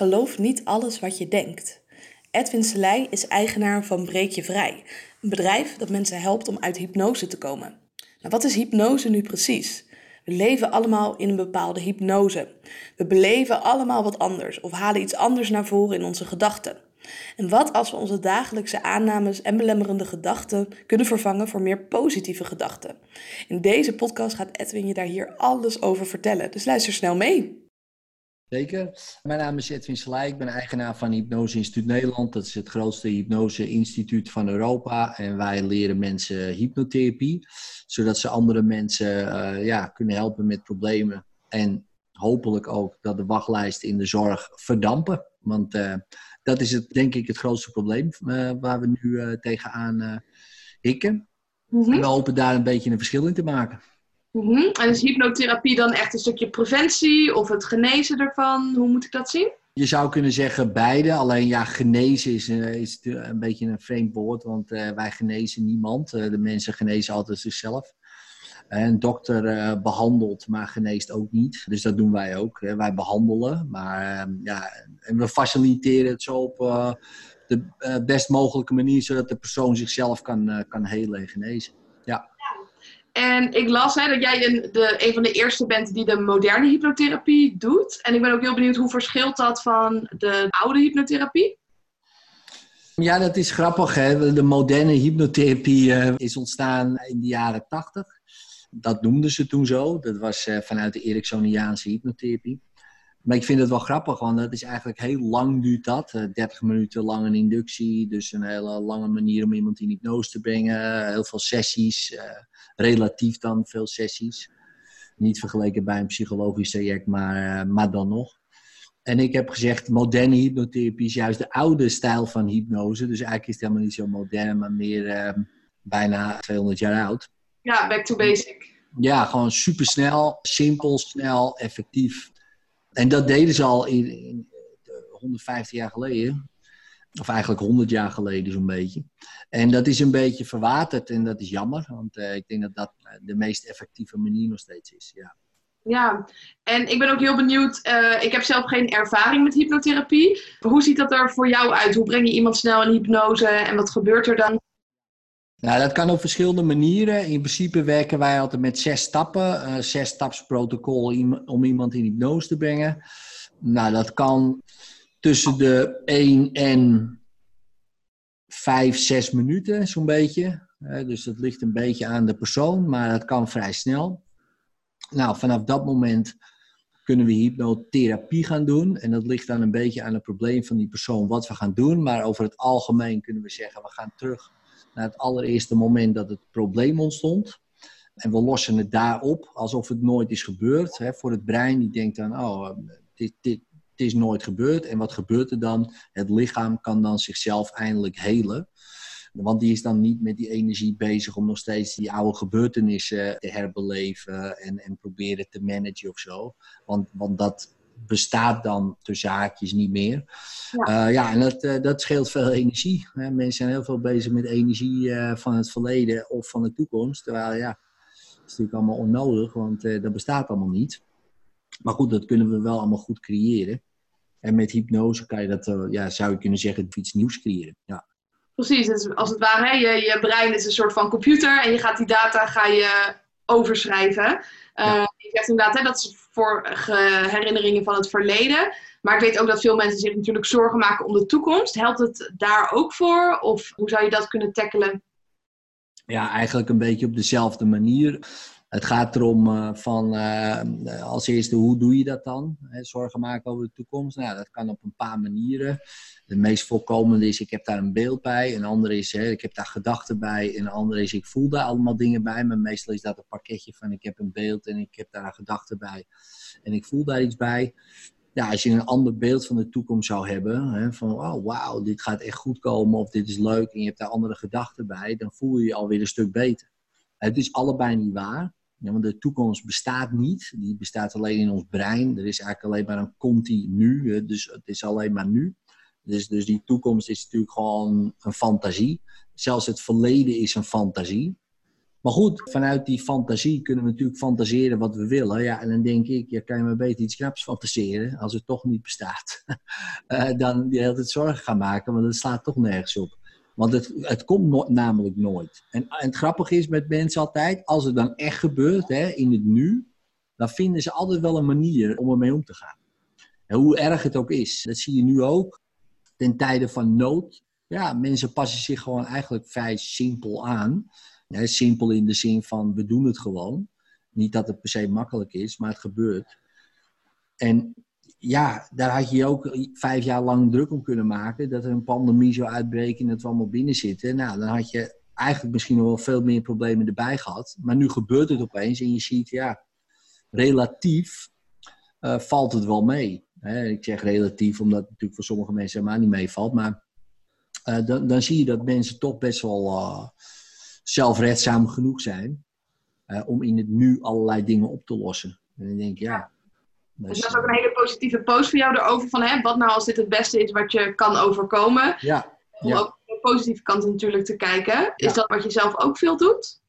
Geloof niet alles wat je denkt. Edwin Selei is eigenaar van Breek Je Vrij, een bedrijf dat mensen helpt om uit hypnose te komen. Nou, wat is hypnose nu precies? We leven allemaal in een bepaalde hypnose. We beleven allemaal wat anders of halen iets anders naar voren in onze gedachten. En wat als we onze dagelijkse aannames en belemmerende gedachten kunnen vervangen voor meer positieve gedachten? In deze podcast gaat Edwin je daar hier alles over vertellen, dus luister snel mee. Zeker. Mijn naam is Edwin Selij. Ik ben eigenaar van Hypnose Instituut Nederland. Dat is het grootste hypnose-instituut van Europa. En wij leren mensen hypnotherapie, zodat ze andere mensen uh, ja, kunnen helpen met problemen. En hopelijk ook dat de wachtlijsten in de zorg verdampen. Want uh, dat is het, denk ik het grootste probleem uh, waar we nu tegenaan hikken. Mm -hmm. En we hopen daar een beetje een verschil in te maken. -hmm. En is hypnotherapie dan echt een stukje preventie of het genezen ervan? Hoe moet ik dat zien? Je zou kunnen zeggen beide. Alleen ja, genezen is, uh, is een beetje een vreemd woord. Want uh, wij genezen niemand. Uh, de mensen genezen altijd zichzelf. Een dokter behandelt, maar geneest ook niet. Dus dat doen wij ook. Wij behandelen. Maar ehm, ja, en we faciliteren het zo op de best mogelijke manier. Zodat de persoon zichzelf kan, kan helen en genezen. En ik las hè, dat jij een, de, van de eerste bent die de moderne hypnotherapie doet. En ik ben ook heel benieuwd hoe verschilt dat van de oude hypnotherapie? Ja, dat is grappig. Hè? De moderne hypnotherapie uh, is ontstaan in de jaren tachtig. Dat noemden ze toen zo. Dat was uh, vanuit de Ericksoniaanse hypnotherapie. Maar ik vind het wel grappig, want dat is eigenlijk heel lang duurt dat. 30 eh, minuten lang een inductie, dus een hele lange manier om iemand in hypnose te brengen. Heel veel sessies, uh, relatief dan veel sessies. Niet vergeleken bij een psychologisch traject, maar, uh, maar dan nog. En ik heb gezegd, moderne hypnotherapie is juist de oude stijl van hypnose. Dus eigenlijk is het helemaal niet zo modern, maar meer bijna 200 jaar oud. Ja, back to basic. Ja, gewoon supersnel, simpel, snel, effectief. En dat deden ze al in, in 150 jaar geleden. Of eigenlijk 100 jaar geleden zo'n beetje. En dat is een beetje verwaterd en dat is jammer. Want uh, ik denk dat dat de meest effectieve manier nog steeds is. Ja. Ja, en ik ben ook heel benieuwd. Ik heb zelf geen ervaring met hypnotherapie. Hoe ziet dat er voor jou uit? Hoe breng je iemand snel in hypnose en wat gebeurt er dan? Nou, dat kan op verschillende manieren. In principe werken wij altijd met zes stappen. Uh, zes stapsprotocol om iemand in hypnose te brengen. Nou, dat kan tussen de 1 en 5, 6 minuten, zo'n beetje. Dus dat ligt een beetje aan de persoon, maar dat kan vrij snel. Nou, vanaf dat moment kunnen we hypnotherapie gaan doen. En dat ligt dan een beetje aan het probleem van die persoon wat we gaan doen. Maar over het algemeen kunnen we zeggen, we gaan terug naar het allereerste moment dat het probleem ontstond. En we lossen het daarop alsof het nooit is gebeurd. Hè, voor het brein, die denkt dan, oh, dit, dit, dit is nooit gebeurd. En wat gebeurt er dan? Het lichaam kan dan zichzelf eindelijk helen. Want die is dan niet met die energie bezig om nog steeds die oude gebeurtenissen te herbeleven en, en proberen te managen of zo. Want, want dat bestaat dan tussen haakjes niet meer. Ja, uh, ja en dat, uh, dat scheelt veel energie. Hè. Mensen zijn heel veel bezig met energie uh, van het verleden of van de toekomst. Terwijl ja, dat is natuurlijk allemaal onnodig, want dat bestaat allemaal niet. Maar goed, dat kunnen we wel allemaal goed creëren. En met hypnose kan je dat, ja, zou je kunnen zeggen, iets nieuws creëren. Ja. Precies, dus als het ware, hè, je, je brein is een soort van computer en je gaat die data ga je overschrijven. Ja. Je zegt inderdaad, hè, dat is voor herinneringen van het verleden. Maar ik weet ook dat veel mensen zich natuurlijk zorgen maken om de toekomst. Helpt het daar ook voor? Of hoe zou je dat kunnen tackelen? Ja, eigenlijk een beetje op dezelfde manier. Het gaat erom uh, van uh, als eerste, hoe doe je dat dan? Zorgen maken over de toekomst. Nou, dat kan op een paar manieren. De meest voorkomende is, ik heb daar een beeld bij. Een andere is, hè, ik heb daar gedachten bij. En een andere is, ik voel daar allemaal dingen bij. Maar meestal is dat een pakketje van, ik heb een beeld en ik heb daar gedachten bij. En ik voel daar iets bij. Ja, als je een ander beeld van de toekomst zou hebben, hè, van oh, wauw, dit gaat echt goed komen of dit is leuk en je hebt daar andere gedachten bij, dan voel je je alweer een stuk beter. Het is allebei niet waar. Want de toekomst bestaat niet. Die bestaat alleen in ons brein. Er is eigenlijk alleen maar een continu. Dus het is alleen maar nu. Dus, dus die toekomst is natuurlijk gewoon een fantasie. Zelfs het verleden is een fantasie. Maar goed, vanuit die fantasie kunnen we natuurlijk fantaseren wat we willen. Ja, en dan denk ik, ja, kan je maar beter iets knaps fantaseren als het toch niet bestaat. uh, dan je hele tijd zorgen gaan maken, want het slaat toch nergens op. Want het, het komt namelijk nooit. En, en, het grappige is met mensen altijd, als het dan echt gebeurt, hè, in het nu, dan vinden ze altijd wel een manier om ermee om te gaan. En hoe erg het ook is. Dat zie je nu ook. Ten tijde van nood. Ja, mensen passen zich gewoon eigenlijk vrij simpel aan. Simpel in de zin van we doen het gewoon. Niet dat het per se makkelijk is, maar het gebeurt. En ja, daar had je ook vijf jaar lang druk om kunnen maken. Dat er een pandemie zou uitbreken en dat we allemaal binnen zitten. Nou, dan had je eigenlijk misschien nog wel veel meer problemen erbij gehad. Maar nu gebeurt het opeens en je ziet, ja, relatief uh, valt het wel mee. Ik zeg relatief, omdat het natuurlijk voor sommige mensen helemaal niet meevalt. Maar uh, dan, dan, zie je dat mensen toch best wel uh, zelfredzaam genoeg zijn om in het nu allerlei dingen op te lossen. En dan denk ik, ja. Dus dat is ook een hele positieve post voor jou erover van hè, wat nou als dit het beste is wat je kan overkomen. Ja. Om ja. ook de positieve kant natuurlijk te kijken. Is dat wat je zelf ook veel doet?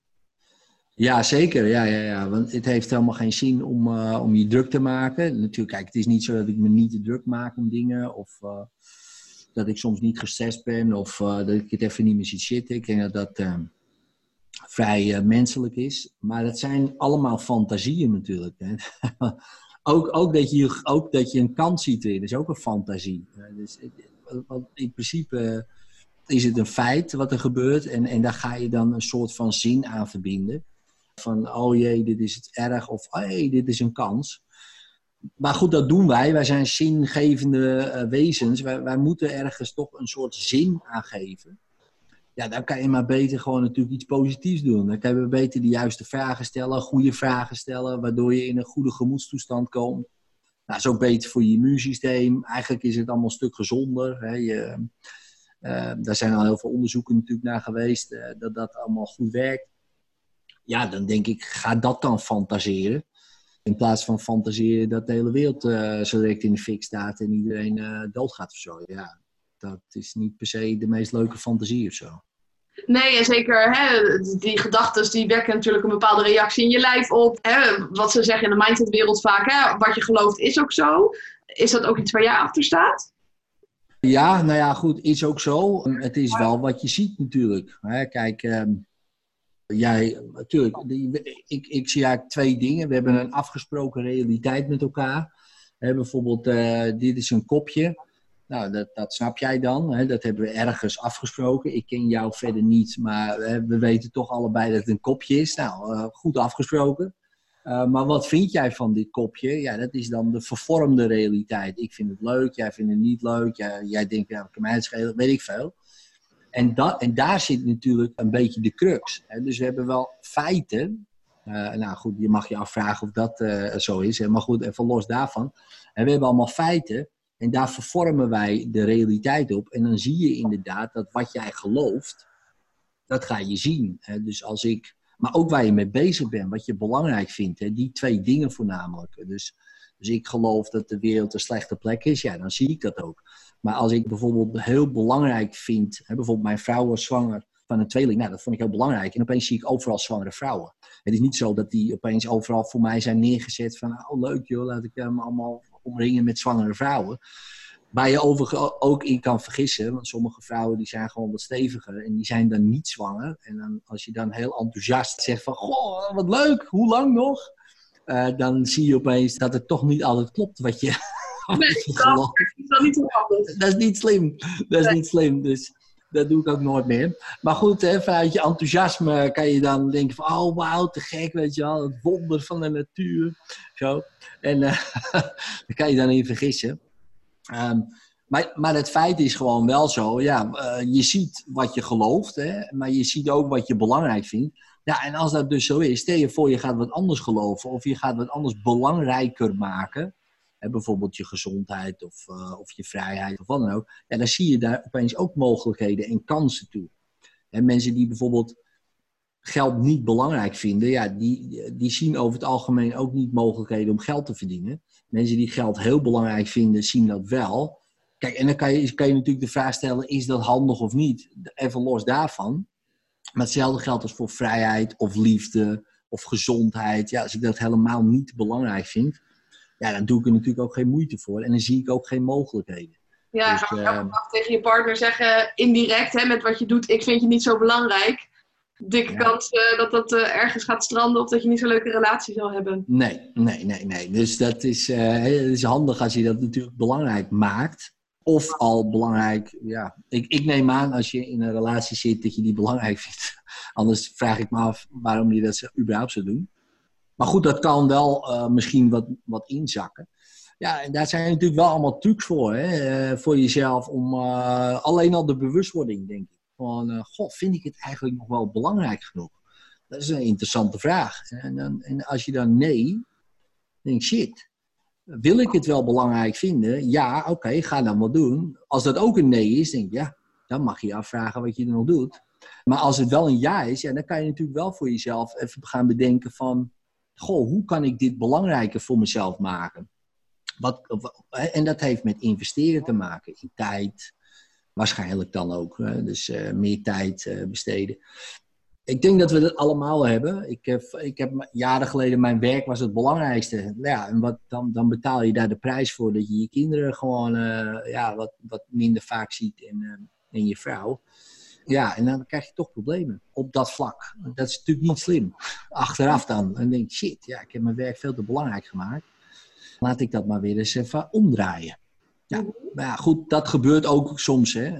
Ja, zeker. Ja, ja, ja. Want het heeft helemaal geen zin om, uh, om je druk te maken. Natuurlijk, kijk, het is niet zo dat ik me niet te druk maak om dingen. Of uh, dat ik soms niet gestrest ben. Of uh, dat ik het even niet meer zie zitten. Ik denk dat dat vrij menselijk is. Maar dat zijn allemaal fantasieën natuurlijk. Hè. ook, ook, dat je, ook dat je een kans ziet erin, is ook een fantasie. Dus, in principe is het een feit wat er gebeurt. En, en daar ga je dan een soort van zin aan verbinden. Van, oh jee, dit is het erg. Of, oh hey, dit is een kans. Maar goed, dat doen wij. Wij zijn zingevende uh, wezens. Wij, wij moeten ergens toch een soort zin aan geven. Ja, dan kan je maar beter gewoon natuurlijk iets positiefs doen. Dan kan je beter de juiste vragen stellen, goede vragen stellen, waardoor je in een goede gemoedstoestand komt. Nou, ook beter voor je immuunsysteem. Eigenlijk is het allemaal een stuk gezonder. Hè. Je, uh, daar zijn al heel veel onderzoeken natuurlijk naar geweest, uh, dat dat allemaal goed werkt ja, dan denk ik, ga dat dan fantaseren. In plaats van fantaseren dat de hele wereld uh, zo direct in de fik staat en iedereen uh, doodgaat of zo. Ja, dat is niet per se de meest leuke fantasie of zo. Nee, en zeker hè, die gedachten die wekken natuurlijk een bepaalde reactie in je lijf op. Hè, wat ze zeggen in de mindsetwereld vaak, hè, wat je gelooft is ook zo. Is dat ook iets waar jij achter staat? Ja, nou ja, goed, is ook zo. Het is wel wat je ziet natuurlijk. Hè, kijk, ehm, Jij, natuurlijk, ik, ik zie eigenlijk twee dingen. We hebben een afgesproken realiteit met elkaar. bijvoorbeeld, uh, dit is een kopje. Nou, dat, dat snap jij dan. Hè? Dat hebben we ergens afgesproken. Ik ken jou verder niet, maar we weten toch allebei dat het een kopje is. Nou, uh, goed afgesproken. Uh, maar wat vind jij van dit kopje? Ja, dat is dan de vervormde realiteit. Ik vind het leuk, jij vindt het niet leuk. Jij, jij denkt, ja, kan mij het schelen, weet ik veel. En, dat, en daar zit natuurlijk een beetje de crux. Hè? Dus we hebben wel feiten. Uh, nou goed, je mag je afvragen of dat uh, zo is. Hè? Maar goed, even los daarvan. En we hebben allemaal feiten. En daar vervormen wij de realiteit op. En dan zie je inderdaad dat wat jij gelooft, dat ga je zien. Hè? Dus als ik, maar ook waar je mee bezig bent, wat je belangrijk vindt. Hè? Die twee dingen voornamelijk. Dus, dus ik geloof dat de wereld een slechte plek is. Ja, dan zie ik dat ook. Maar als ik bijvoorbeeld heel belangrijk vind, hè, bijvoorbeeld mijn vrouw was zwanger van een tweeling, nou dat vond ik heel belangrijk. En opeens zie ik overal zwangere vrouwen. Het is niet zo dat die opeens overal voor mij zijn neergezet van, oh leuk joh, laat ik hem allemaal omringen met zwangere vrouwen. Waar je overigens ook in kan vergissen, want sommige vrouwen die zijn gewoon wat steviger en die zijn dan niet zwanger. En dan, als je dan heel enthousiast zegt van, goh, wat leuk, hoe lang nog? Uh, dan zie je opeens dat het toch niet altijd klopt wat je, Nee, dat is niet zo handig. Dat is niet slim. Dat is niet slim. Dus dat doe ik ook nooit meer. Maar goed, hè, vanuit je enthousiasme kan je dan denken van... Oh, wauw, te gek, weet je wel. Het wonder van de natuur. Zo. En uh, daar kan je dan in vergissen. Um, maar, maar het feit is gewoon wel zo. Ja, uh, je ziet wat je gelooft. Hè, maar je ziet ook wat je belangrijk vindt. Ja, en als dat dus zo is, stel je voor je gaat wat anders geloven. Of je gaat wat anders belangrijker maken bijvoorbeeld je gezondheid of, uh, of je vrijheid of wat dan ook, ja, dan zie je daar opeens ook mogelijkheden en kansen toe. En mensen die bijvoorbeeld geld niet belangrijk vinden, ja, die, die zien over het algemeen ook niet mogelijkheden om geld te verdienen. Mensen die geld heel belangrijk vinden, zien dat wel. Kijk, en dan kan je, kan je natuurlijk de vraag stellen, is dat handig of niet? Even los daarvan. Maar hetzelfde geldt als voor vrijheid of liefde of gezondheid. Ja, als ik dat helemaal niet belangrijk vind, ja, dan doe ik er natuurlijk ook geen moeite voor. En dan zie ik ook geen mogelijkheden. Ja, dus, ga je uh, tegen je partner zeggen, indirect, hè, met wat je doet, ik vind je niet zo belangrijk. Dikke kans uh, dat dat uh, ergens gaat stranden of dat je niet zo'n leuke relatie zal hebben. Nee, nee, nee, nee. Dus dat is, het is handig als je dat natuurlijk belangrijk maakt. Of al belangrijk, ja. Ik, ik neem aan als je in een relatie zit dat je die belangrijk vindt. Anders vraag ik me af waarom je dat überhaupt zou doen. Maar goed, dat kan wel uh, misschien wat, wat inzakken. Ja, en daar zijn natuurlijk wel allemaal trucs voor, hè, uh, voor jezelf. Om uh, alleen al de bewustwording, denk ik. Van, god, vind ik het eigenlijk nog wel belangrijk genoeg? Dat is een interessante vraag. En, dan, en als je dan nee, denk shit. Wil ik het wel belangrijk vinden? Ja, oké, ga dan wat doen. Als dat ook een nee is, denk ik, ja, dan mag je je afvragen wat je er nog doet. Maar als het wel een ja is, ja, dan kan je natuurlijk wel voor jezelf even gaan bedenken van goh, hoe kan ik dit belangrijker voor mezelf maken? Wat, en dat heeft met investeren te maken in tijd, waarschijnlijk dan ook. Dus uh, meer tijd uh, besteden. Ik denk dat we dat allemaal hebben. Ik heb, ik heb jaren geleden, mijn werk was het belangrijkste. Ja, en wat, dan, dan betaal je daar de prijs voor dat je je kinderen gewoon uh, ja, wat, wat minder vaak ziet en, en je vrouw. Ja, en dan krijg je toch problemen op dat vlak. Dat is natuurlijk niet slim. Achteraf dan. En denk shit, ja, ik heb mijn werk veel te belangrijk gemaakt. Laat ik dat maar weer eens even omdraaien. Ja, maar ja, goed, dat gebeurt ook soms, hè.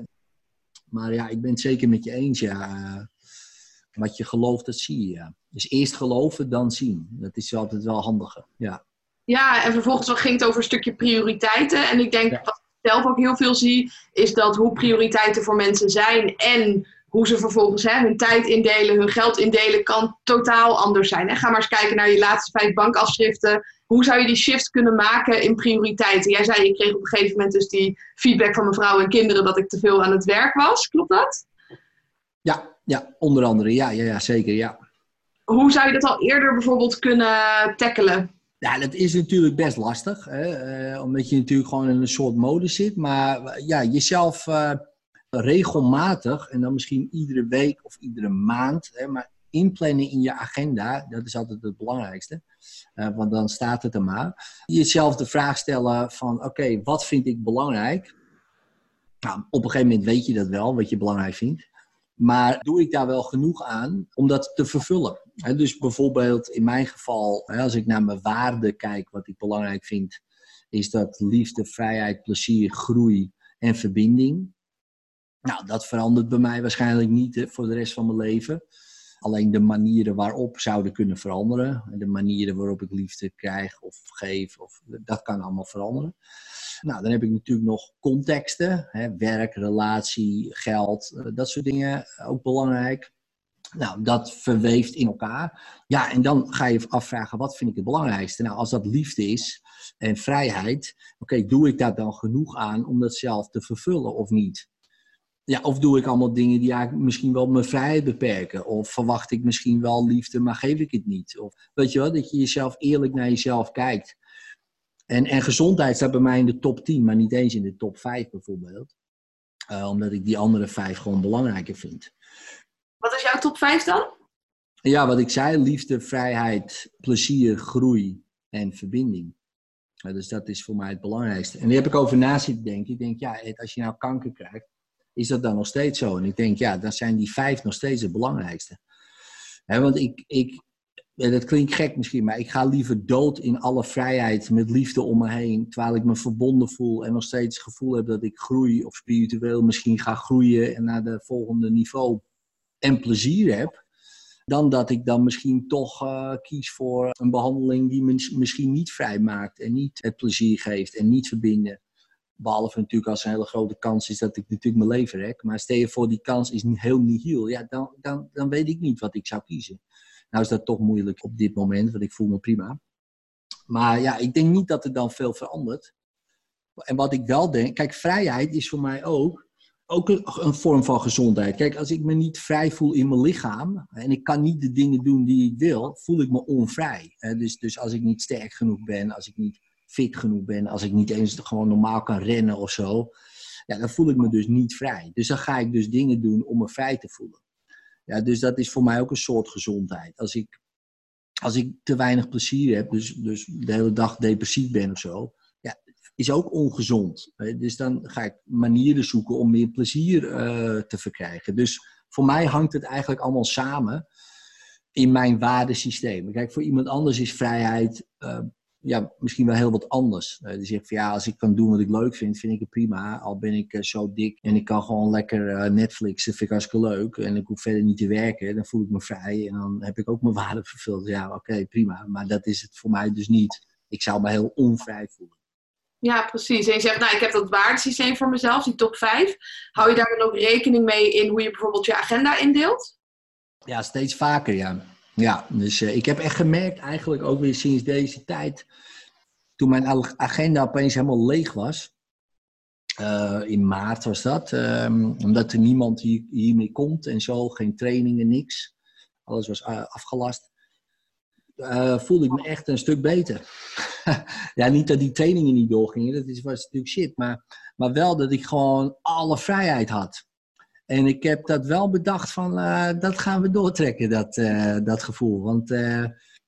Maar ja, ik ben het zeker met je eens, ja. Wat je gelooft, dat zie je, ja. Dus eerst geloven, dan zien. Dat is altijd wel handiger, ja. Ja, en vervolgens ging het over een stukje prioriteiten. En ik denk, wat zelf ook heel veel zie, is dat hoe prioriteiten voor mensen zijn en hoe ze vervolgens hè, hun tijd indelen, hun geld indelen, kan totaal anders zijn. En ga maar eens kijken naar je laatste vijf bankafschriften. Hoe zou je die shift kunnen maken in prioriteiten? Jij zei, je kreeg op een gegeven moment dus die feedback van mevrouw en kinderen dat ik te veel aan het werk was. Klopt dat? Ja, ja onder andere. Ja, ja, ja zeker. Ja. Hoe zou je dat al eerder bijvoorbeeld kunnen tackelen? Ja, dat is natuurlijk best lastig, hè? Uh, omdat je natuurlijk gewoon in een soort mode zit. Maar ja, jezelf uh, regelmatig, en dan misschien iedere week of iedere maand, hè, maar inplannen in je agenda, dat is altijd het belangrijkste. Want dan staat het er maar. Jezelf de vraag stellen van, oké, wat vind ik belangrijk? Nou, op een gegeven moment weet je dat wel, wat je belangrijk vindt. Maar doe ik daar wel genoeg aan om dat te vervullen? Dus bijvoorbeeld in mijn geval, als ik naar mijn waarden kijk, wat ik belangrijk vind, is dat liefde, vrijheid, plezier, groei en verbinding. Nou, dat verandert bij mij waarschijnlijk niet voor de rest van mijn leven. Alleen de manieren waarop zouden kunnen veranderen. De manieren waarop ik liefde krijg of geef, of, dat kan allemaal veranderen. Nou, dan heb ik natuurlijk nog contexten. Werk, relatie, geld, eh, dat soort dingen ook belangrijk. Nou, dat verweeft in elkaar. Ja, en dan ga je afvragen, wat vind ik het belangrijkste? Nou, als dat liefde is en vrijheid, oké, doe ik daar dan genoeg aan om dat zelf te vervullen of niet? Ja, of doe ik allemaal dingen die eigenlijk misschien wel mijn vrijheid beperken? Of verwacht ik misschien wel liefde, maar geef ik het niet? Of weet je wel, dat je jezelf eerlijk naar jezelf kijkt. En, en gezondheid staat bij mij in de top 10, maar niet eens in de top 5 bijvoorbeeld. Uh, omdat ik die andere vijf gewoon belangrijker vind. Wat is jouw top 5 dan? Ja, wat ik zei, liefde, vrijheid, plezier, groei en verbinding. Dus dat is voor mij het belangrijkste. En daar heb ik over na zitten denken. Ik denk, ja, als je nou kanker krijgt, is dat dan nog steeds zo? En ik denk, ja, dan zijn die vijf nog steeds het belangrijkste. want ik, ik, dat klinkt gek misschien, maar ik ga liever dood in alle vrijheid met liefde om me heen, terwijl ik me verbonden voel en nog steeds het gevoel heb dat ik groei of spiritueel misschien ga groeien en naar de volgende niveau en plezier heb, dan dat ik dan misschien toch uh, kies voor een behandeling die me misschien niet vrij maakt en niet het plezier geeft en niet verbinden. Behalve natuurlijk als een hele grote kans is dat ik natuurlijk mijn leven rek. Maar stel je voor, die kans is heel nihil. Ja, dan, dan, dan weet ik niet wat ik zou kiezen. Nou is dat toch moeilijk op dit moment, want ik voel me prima. Maar ja, ik denk niet dat er dan veel verandert. En wat ik wel denk, kijk, vrijheid is voor mij ook, ook een, een, vorm van gezondheid. Kijk, als ik me niet vrij voel in mijn lichaam en ik kan niet de dingen doen die ik wil, voel ik me onvrij. Dus, dus als ik niet sterk genoeg ben, als ik niet fit genoeg ben, als ik niet eens gewoon normaal kan rennen of zo, ja, dan voel ik me dus niet vrij. Dus dan ga ik dus dingen doen om me vrij te voelen. Ja, dus dat is voor mij ook een soort gezondheid. Als ik, als ik te weinig plezier heb, dus, dus de hele dag depressief ben of zo, is ook ongezond. Dus dan ga ik manieren zoeken om meer plezier uh, te verkrijgen. Dus voor mij hangt het eigenlijk allemaal samen in mijn waardesysteem. Kijk, voor iemand anders is vrijheid uh, ja, misschien wel heel wat anders. Uh, die zegt van ja, als ik kan doen wat ik leuk vind, vind ik het prima. Al ben ik uh, zo dik en ik kan gewoon lekker uh, Netflixen, vind ik hartstikke leuk. En ik hoef verder niet te werken, dan voel ik me vrij en dan heb ik ook mijn waarde vervuld. Ja, oké, prima. Maar dat is het voor mij dus niet. Ik zou me heel onvrij voelen. Ja, precies. En je zegt, nou, ik heb dat waardesysteem voor mezelf, die top 5. Hou je daar dan ook rekening mee in hoe je bijvoorbeeld je agenda indeelt? Ja, steeds vaker, ja. Ja, dus uh, ik heb echt gemerkt, eigenlijk ook weer sinds deze tijd, toen mijn agenda opeens helemaal leeg was. Uh, in maart was dat, um, omdat er niemand hier, hiermee komt en zo, geen trainingen, niks. Alles was uh, afgelast. Voelde ik me echt een stuk beter. ja, niet dat die trainingen niet doorgingen, dat is, was natuurlijk shit, maar, maar wel dat ik gewoon alle vrijheid had. En ik heb dat wel bedacht van, uh, dat gaan we doortrekken, dat, uh, dat gevoel. Want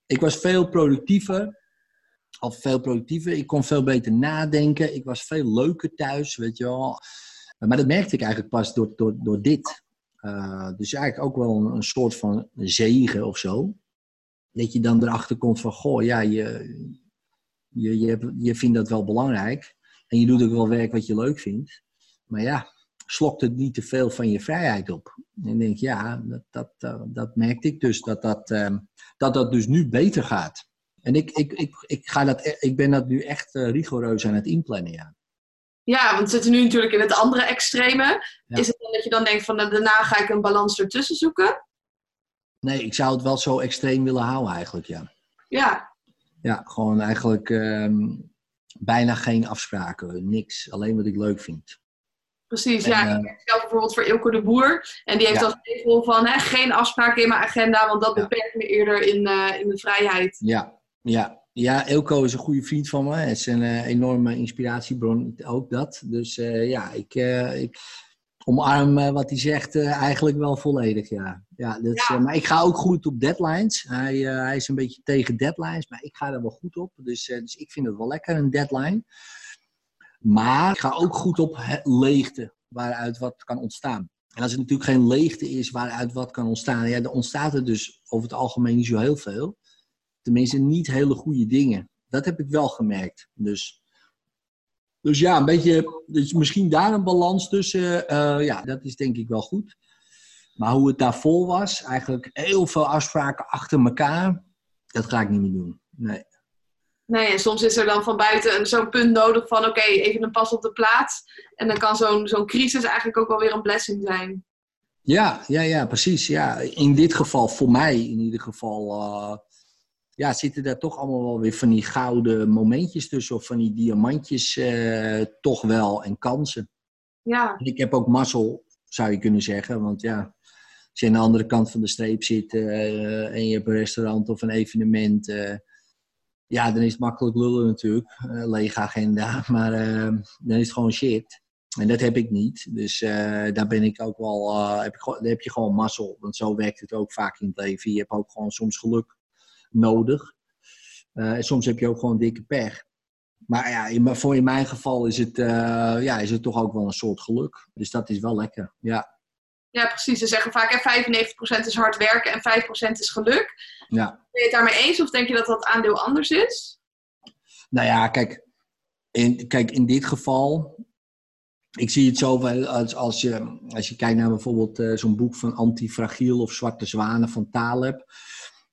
ik was veel productiever. Al veel productiever. Ik kon veel beter nadenken. Ik was veel leuker thuis, weet je wel. Maar dat merkte ik eigenlijk pas door, door, door dit. dus eigenlijk ook wel een, een, soort van zegen of zo. Dat je dan erachter komt van, goh, ja, je, je, je, je vindt dat wel belangrijk. En je doet ook wel werk wat je leuk vindt. Maar ja, slokt het niet te veel van je vrijheid op. En denk, ja, dat, dat, dat, dat merkte ik dus, dat dat, um, dat dat dus nu beter gaat. En ik, ik, ik, ik, ga dat, e-, ik ben dat nu echt uh, rigoureus aan het inplannen, ja. Ja, want we zitten nu natuurlijk in het andere extreme. Ja. Is het dan dat je dan denkt van nou, daarna ga ik een balans ertussen zoeken? Nee, ik zou het wel zo extreem willen houden eigenlijk, ja. Ja. Ja, gewoon eigenlijk um, bijna geen afspraken, niks. Alleen wat ik leuk vind. Precies, ja. En, uh, ik zelf bijvoorbeeld voor Ilko de Boer. En die heeft ja. als regel van hè, geen afspraken in mijn agenda, want dat ja. beperkt me eerder in, uh, in de vrijheid. Ja, ja. Ja, Ilko is een goede vriend van me. Hij is een uh, enorme inspiratiebron, ook dat. Dus ja, ik, ik omarm wat hij zegt eigenlijk wel volledig, ja. Ja, dat, ja. maar ik ga ook goed op deadlines. Hij, hij is een beetje tegen deadlines, maar ik ga er wel goed op. Dus, dus ik vind het wel lekker, een deadline. Maar ik ga ook goed op leegte, waaruit wat kan ontstaan. En als het natuurlijk geen leegte is waaruit wat kan ontstaan, ja, dan ontstaat er dus over het algemeen niet zo heel veel. Tenminste, niet hele goede dingen. Dat heb ik wel gemerkt. Dus, dus ja, een beetje, dus misschien daar een balans tussen. Uh, ja, dat is denk ik wel goed. Maar hoe het daarvoor was, eigenlijk heel veel afspraken achter elkaar, dat ga ik niet meer doen. Nee. Nee, en soms is er dan van buiten zo'n punt nodig van oké, okay, even een pas op de plaats. En dan kan zo'n zo'n crisis eigenlijk ook wel weer een blessing zijn. Ja, ja, ja, precies. Ja. In dit geval, voor mij in ieder geval, uh, ja, zitten daar toch allemaal wel weer van die gouden momentjes tussen. Of van die diamantjes uh, toch wel en kansen. Ja. En ik heb ook mazzel, zou je kunnen zeggen. Want ja, als je aan de andere kant van de streep zit uh, en je hebt een restaurant of een evenement ja, dan is het makkelijk lullen natuurlijk. Uh, lege agenda. Maar dan is het gewoon shit. En dat heb ik niet. Dus daar ben ik ook wel. heb, ik, heb je gewoon mazzel. Want zo werkt het ook vaak in het leven. Je hebt ook gewoon soms geluk nodig. en soms heb je ook gewoon dikke pech. Maar ja, in, voor in mijn geval is het, ja, is het toch ook wel een soort geluk. Dus dat is wel lekker. Ja. Ja, precies. Ze zeggen vaak hè, 95% is hard werken en 5% is geluk. Ja. Ben je het daarmee eens of denk je dat dat aandeel anders is? Nou ja, kijk, in, kijk, in dit geval, ik zie het zo als, als, je, als je kijkt naar bijvoorbeeld uh, zo'n boek van Antifragiel of Zwarte Zwanen van Taleb.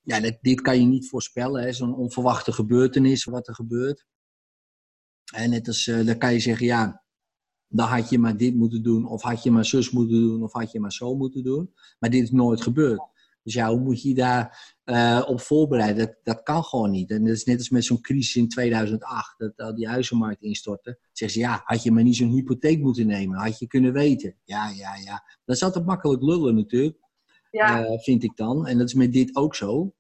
Ja, dit, dit kan je niet voorspellen, zo'n onverwachte gebeurtenis wat er gebeurt. En net als, uh, dan kan je zeggen, ja, dan had je maar dit moeten doen, of had je maar zus moeten doen, of had je maar zo moeten doen. Maar dit is nooit gebeurd. Dus ja, hoe moet je daar uh, op voorbereiden? Dat, dat kan gewoon niet. En dat is net als met zo'n crisis in 2008, dat uh, die huizenmarkt instortte. Zeggen ze, ja, had je maar niet zo'n hypotheek moeten nemen, had je kunnen weten. Ja, ja, ja. Dat is altijd makkelijk lullen natuurlijk, ja. uh, vind ik dan. En dat is met dit ook zo.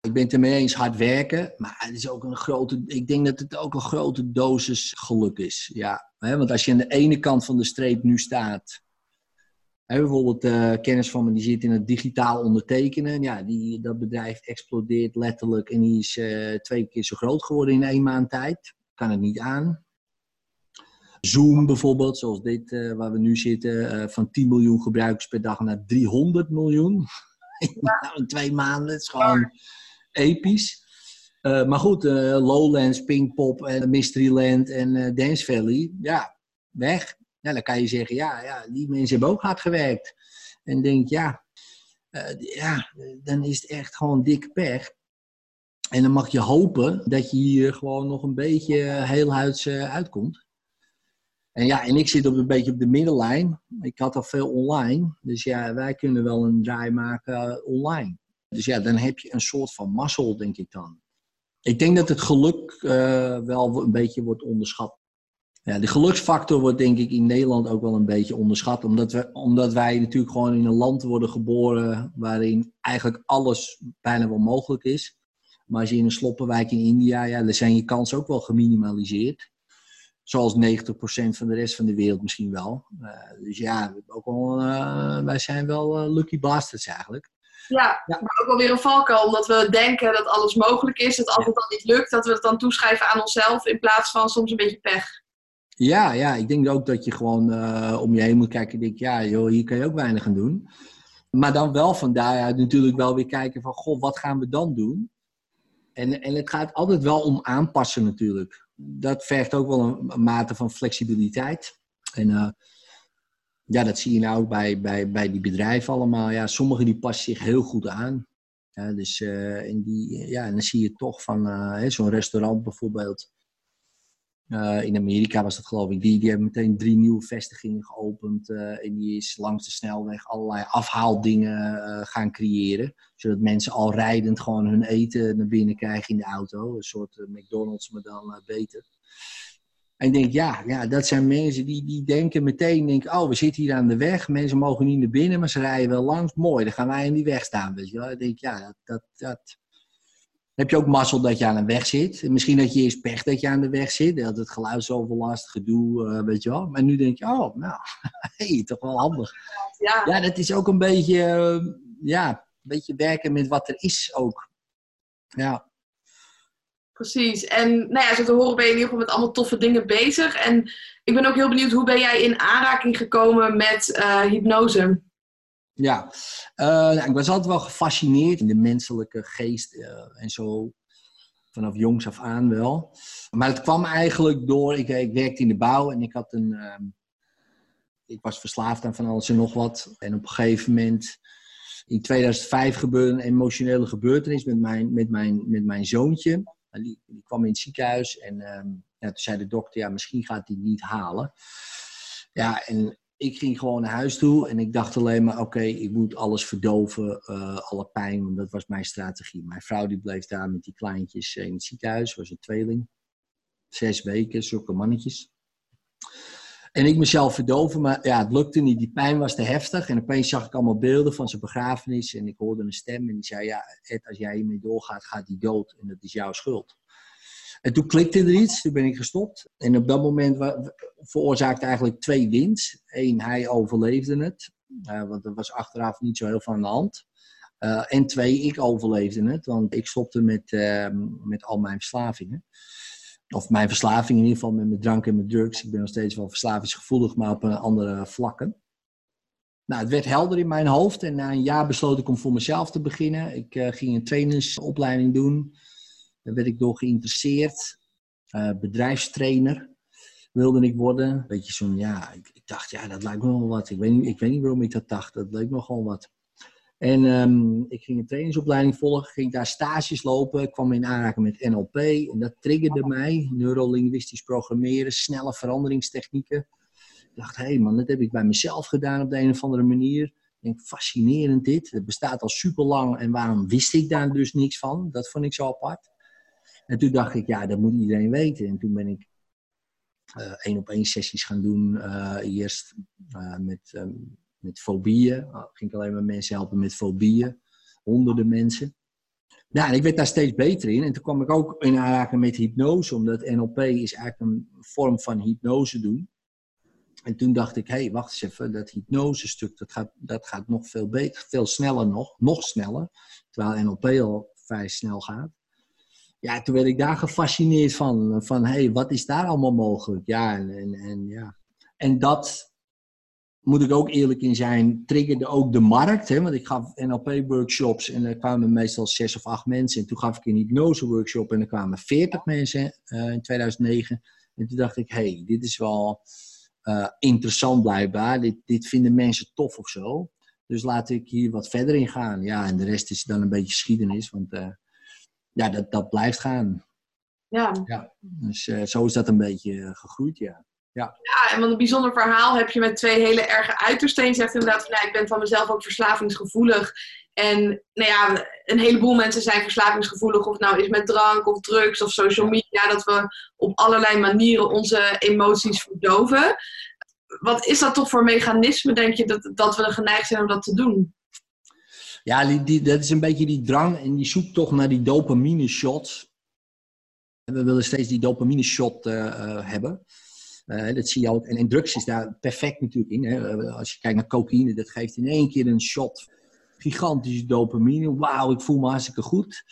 Ik ben het ermee eens hard werken, maar het is ook een grote, ik denk dat het ook een grote dosis geluk is. Ja? Want als je aan de ene kant van de streep nu staat bijvoorbeeld uh, kennis van me die zit in het digitaal ondertekenen. Ja, die, dat bedrijf explodeert letterlijk en die is uh, twee keer zo groot geworden in één maand tijd. Kan het niet aan. Zoom bijvoorbeeld, zoals dit uh, waar we nu zitten, van 10 miljoen gebruikers per dag naar 300 miljoen. Ja. in twee maanden, het is gewoon episch. Maar goed, Lowlands, Pinkpop en Mysteryland en Dance Valley, ja, weg. Dan kan je zeggen, ja, ja, die mensen hebben ook hard gewerkt. En denk, ja, ja, dan is het echt gewoon dik pech. En dan mag je hopen dat je hier gewoon nog een beetje heel huids uh, uitkomt. En ja, en ik zit op een beetje op de middenlijn. Ik had al veel online. Dus ja, wij kunnen wel een draai maken online. Dus ja, dan heb je een soort van mazzel, denk ik dan. Ik denk dat het geluk wel een beetje wordt onderschat. Ja, de geluksfactor wordt denk ik in Nederland ook wel een beetje onderschat. Omdat, we, omdat wij natuurlijk gewoon in een land worden geboren waarin eigenlijk alles bijna wel mogelijk is. Maar als je in een sloppenwijk in India, ja, dan zijn je kansen ook wel geminimaliseerd. Zoals 90% van de rest van de wereld misschien wel. Uh, dus ja, ook wel, uh, wij zijn wel lucky bastards eigenlijk. Ja, ja, maar ook wel weer een valkuil. Omdat we denken dat alles mogelijk is. Dat als het dan niet lukt, dat we het dan toeschrijven aan onszelf. In plaats van soms een beetje pech. Ja, ja, ik denk ook dat je gewoon uh, om je heen moet kijken en denk, ja, joh, hier kan je ook weinig aan doen. Maar dan wel van daaruit natuurlijk wel weer kijken van, goh, wat gaan we dan doen? En, en het gaat altijd wel om aanpassen natuurlijk. Dat vergt ook wel een, mate van flexibiliteit. En uh, ja, dat zie je nou ook bij, bij, bij die bedrijven allemaal. Ja, sommigen die passen zich heel goed aan. Ja, dus, en, die, ja, dan zie je toch van zo'n restaurant bijvoorbeeld uh, in Amerika was dat geloof ik. Die, die hebben meteen drie nieuwe vestigingen geopend. En die is langs de snelweg allerlei afhaaldingen gaan creëren. Zodat mensen al rijdend gewoon hun eten naar binnen krijgen in de auto. Een soort McDonald's, maar dan beter. En ik denk, ja, ja, dat zijn mensen die, die denken meteen, denk, oh, we zitten hier aan de weg. Mensen mogen niet naar binnen, maar ze rijden wel langs. Mooi, dan gaan wij in die weg staan. Weet je wel. Ik denk, ja, dat, dat, dat heb je ook mazzel dat je aan een weg zit. Misschien dat je eerst pech dat je aan de weg zit. Dat het geluidsoverlast, gedoe, uh, weet je wel. Maar nu denk je, oh, nou, hey, toch wel handig. Ja, ja dat is ook een beetje, uh, ja, een beetje werken met wat er is ook. Ja. Precies. En nou ja, zo te horen ben je in ieder geval met allemaal toffe dingen bezig. En ik ben ook heel benieuwd, hoe ben jij in aanraking gekomen met uh, hypnose? Ja, uh, nou, ik was altijd wel gefascineerd in de menselijke geest uh, en zo. Vanaf jongs af aan wel. Maar het kwam eigenlijk door, ik, ik werkte in de bouw en ik had een... Uh, ik was verslaafd aan van alles en nog wat. En op een gegeven moment, in 2005 gebeurde een emotionele gebeurtenis met mijn, met mijn, met mijn zoontje. Die, kwam in het ziekenhuis en ehm, ja, toen zei de dokter, ja, misschien gaat hij niet halen. Ja, en ik ging gewoon naar huis toe en ik dacht alleen maar, oké, ik moet alles verdoven, uh, alle pijn, want dat was mijn strategie. Mijn vrouw die bleef daar met die kleintjes in het ziekenhuis, was een tweeling. Zes weken, zulke mannetjes. En ik mezelf verdoven, maar ja, het lukte niet. Die pijn was te heftig. En opeens zag ik allemaal beelden van zijn begrafenis. En ik hoorde een stem en die zei, ja, Ed, als jij hiermee doorgaat, gaat die dood. En dat is jouw schuld. En toen klikte er iets, toen ben ik gestopt. En op dat moment veroorzaakte eigenlijk twee winst. Eén, hij overleefde het, uh, want er was achteraf niet zo heel veel aan de hand. Uh, en twee, ik overleefde het, want ik stopte met, uh, met al mijn verslavingen. Of mijn verslaving in ieder geval met mijn drank en mijn drugs. Ik ben nog steeds wel verslavingsgevoelig, maar op een andere vlakken. Nou, het werd helder in mijn hoofd en na een jaar besloot ik om voor mezelf te beginnen. Ik ging een trainingsopleiding doen. Daar werd ik door geïnteresseerd. Uh, bedrijfstrainer wilde ik worden. Beetje zo'n, ja, ik, ik, dacht, ja, dat lijkt me wel wat. Ik weet, niet, ik weet niet waarom ik dat dacht, dat leek me gewoon wat. En um, ik ging een trainingsopleiding volgen, ging daar stages lopen. Ik kwam in aanraking met NLP en dat triggerde mij. Neurolinguistisch programmeren, snelle veranderingstechnieken. Ik dacht, hé hey man, dat heb ik bij mezelf gedaan op de een of andere manier. Ik denk, fascinerend dit. Het bestaat al super lang en waarom wist ik daar dus niks van? Dat vond ik zo apart. En toen dacht ik, ja, dat moet iedereen weten. En toen ben ik uh, één op één sessies gaan doen. Uh, eerst uh, met, um, met fobieën. Uh, ging ik alleen maar mensen helpen met fobieën. Honderden mensen. Ja, en ik werd daar steeds beter in. En toen kwam ik ook in aanraking met hypnose. Omdat NLP is eigenlijk een vorm van hypnose doen. En toen dacht ik, hé, hey, wacht eens even, dat hypnosestuk, dat gaat, dat gaat nog veel beter, veel sneller nog, nog sneller. Terwijl NLP al vrij snel gaat. Ja, toen werd ik daar gefascineerd van, van hé, hey, wat is daar allemaal mogelijk? Ja, en, en, ja. en dat, moet ik ook eerlijk in zijn, triggerde ook de markt. Hè? Want ik gaf NLP-workshops en er kwamen meestal zes of acht mensen. En toen gaf ik een hypnose-workshop en er kwamen veertig mensen uh, in 2009. En toen dacht ik, hé, hey, dit is wel uh, interessant blijkbaar. Dit, dit vinden mensen tof of zo. Dus laat ik hier wat verder in gaan. Ja, en de rest is dan een beetje geschiedenis, want uh, ja, dat, dat blijft gaan. Ja. ja dus zo is dat een beetje gegroeid, ja. Ja. ja, en wat een bijzonder verhaal heb je met twee hele erge uitersten. Je zegt inderdaad, van, ik ben van mezelf ook verslavingsgevoelig. En nou ja, een heleboel mensen zijn verslavingsgevoelig, of nou is met drank of drugs of social media, dat we op allerlei manieren onze emoties verdoven. Wat is dat toch voor mechanisme, denk je, dat, dat we geneigd zijn om dat te doen? Ja, die, die, dat is een beetje die drang en die zoekt toch naar die dopamine shots. We willen steeds die dopamine shot uh, uh, hebben. Uh, dat zie je ook. En, en drugs is daar perfect natuurlijk in. Hè. Als je kijkt naar cocaïne, dat geeft in één keer een shot gigantische dopamine. Wauw, ik voel me hartstikke goed.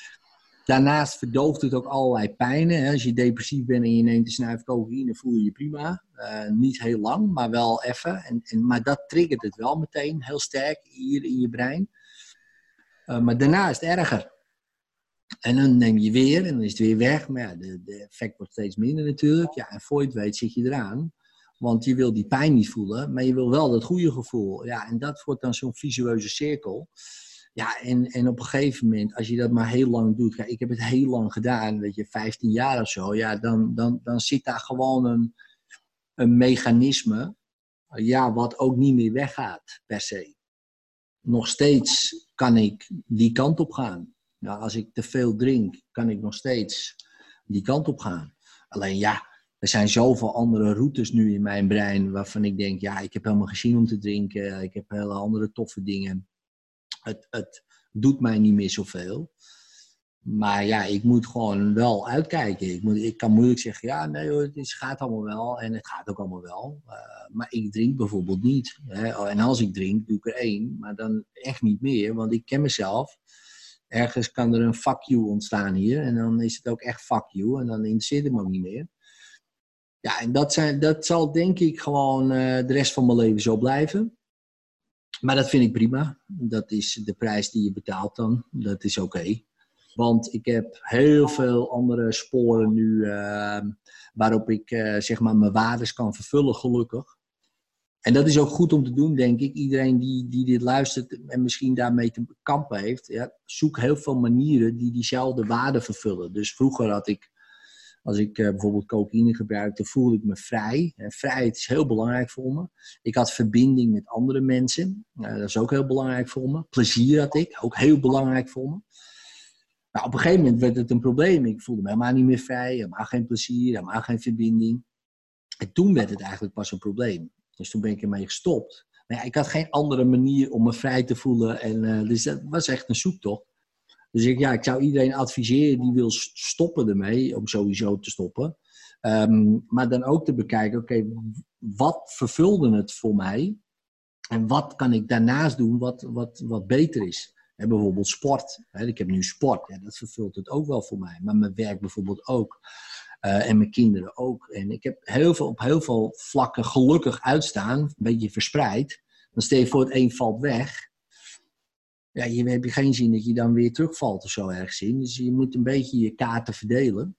Daarnaast verdooft het ook allerlei pijnen. Als je depressief bent en je neemt een snuif cocaïne, voel je je prima. Uh, niet heel lang, maar wel even. En, en, maar dat triggert het wel meteen heel sterk hier in je brein. Uh, maar daarna is het erger. En dan neem je weer en dan is het weer weg. Maar ja, de, de effect wordt steeds minder natuurlijk. Ja, en voor je het weet zit je eraan. Want je wil die pijn niet voelen, maar je wil wel dat goede gevoel. Ja, en dat wordt dan zo'n visueuze cirkel. Ja, en, en op een gegeven moment, als je dat maar heel lang doet. Kijk, ik heb het heel lang gedaan, weet je, 15 jaar of zo. Ja, dan, dan, dan zit daar gewoon een, een mechanisme. Ja, wat ook niet meer weggaat, per se. Nog steeds kan ik die kant op gaan. Nou, als ik te veel drink, kan ik nog steeds die kant op gaan. Alleen ja, er zijn zoveel andere routes nu in mijn brein waarvan ik denk, ja, ik heb helemaal geen zin om te drinken. Ik heb hele andere toffe dingen. Het, het doet mij niet meer zoveel. Maar ja, ik moet gewoon wel uitkijken. Ik, moet, ik kan moeilijk zeggen, ja, nee hoor, het gaat allemaal wel. En het gaat ook allemaal wel. Uh, maar ik drink bijvoorbeeld niet. Hè. En als ik drink, doe ik er één. Maar dan echt niet meer, want ik ken mezelf. Ergens kan er een fuck you ontstaan hier. En dan is het ook echt fuck you. En dan interesseert het me ook niet meer. Ja, en dat, zijn, dat zal denk ik gewoon uh, de rest van mijn leven zo blijven. Maar dat vind ik prima. Dat is de prijs die je betaalt dan. Dat is oké. Want ik heb heel veel andere sporen nu uh, waarop ik uh, zeg maar mijn waardes kan vervullen, gelukkig. En dat is ook goed om te doen, denk ik. Iedereen die, die dit luistert en misschien daarmee te kampen heeft, ja, zoek heel veel manieren die diezelfde waarde vervullen. Dus vroeger had ik als ik uh, bijvoorbeeld cocaïne gebruikte, voelde ik me vrij. Vrijheid is heel belangrijk voor me. Ik had verbinding met andere mensen. Dat is ook heel belangrijk voor me. Plezier had ik, ook heel belangrijk voor me. Nou, op een gegeven moment werd het een probleem. Ik voelde me helemaal niet meer vrij, helemaal geen plezier, helemaal geen verbinding. En toen werd het eigenlijk pas een probleem. Dus toen ben ik ermee gestopt. Maar ja, ik had geen andere manier om me vrij te voelen. En, uh, dus dat was echt een zoektocht. Dus ik, ja, ik zou iedereen adviseren die wil stoppen ermee, om sowieso te stoppen. Um, maar dan ook te bekijken, oké, wat vervulde het voor mij? En wat kan ik daarnaast doen wat, wat, wat beter is? En bijvoorbeeld sport. Ik heb nu sport, dat vervult het ook wel voor mij. Maar mijn werk bijvoorbeeld ook. Uh, en mijn kinderen ook. En ik heb heel veel, op heel veel vlakken gelukkig uitstaan, een beetje verspreid. Dan stel je voor, het een valt weg ja, je heb je geen zin dat je dan weer terugvalt of zo ergens. Dus je moet een beetje je kaarten verdelen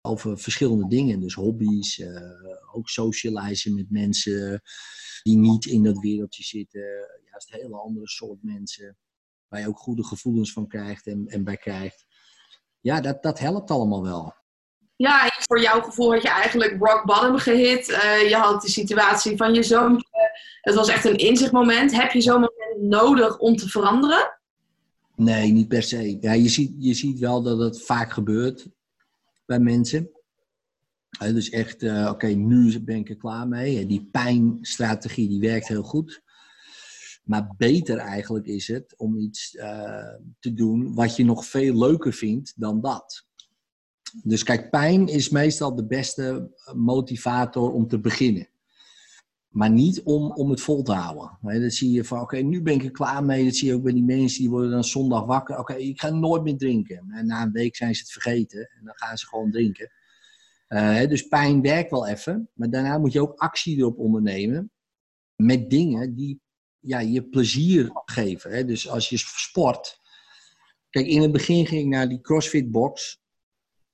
over verschillende dingen. Dus hobby's, uh, ook socializen met mensen die niet in dat wereldje zitten. Juist een hele andere soort mensen. Waar je ook goede gevoelens van krijgt en, en bij krijgt. Ja, dat, dat helpt allemaal wel. Ja, voor jouw gevoel had je eigenlijk rock bottom gehit. Uh, je had de situatie van je zoontje. Het was echt een inzichtmoment. Heb je zo'n moment nodig om te veranderen? Nee, niet per se. Ja, je, ziet, je ziet wel dat het vaak gebeurt bij mensen. Dus echt, uh, oké, nu ben ik er klaar mee. Die pijnstrategie die werkt heel goed. Maar beter eigenlijk is het om iets uh, te doen wat je nog veel leuker vindt dan dat. Dus kijk, pijn is meestal de beste motivator om te beginnen. Maar niet om, om het vol te houden. Dat zie je van, oké, nu ben ik er klaar mee. Dat zie je ook bij die mensen, die worden dan zondag wakker. Oké, ik ga nooit meer drinken. En na een week zijn ze het vergeten. En dan gaan ze gewoon drinken. Uh, dus pijn werkt wel even. Maar daarna moet je ook actie erop ondernemen. Met dingen die ja, je plezier geven. Dus als je sport. Kijk, in het begin ging ik naar die CrossFit box.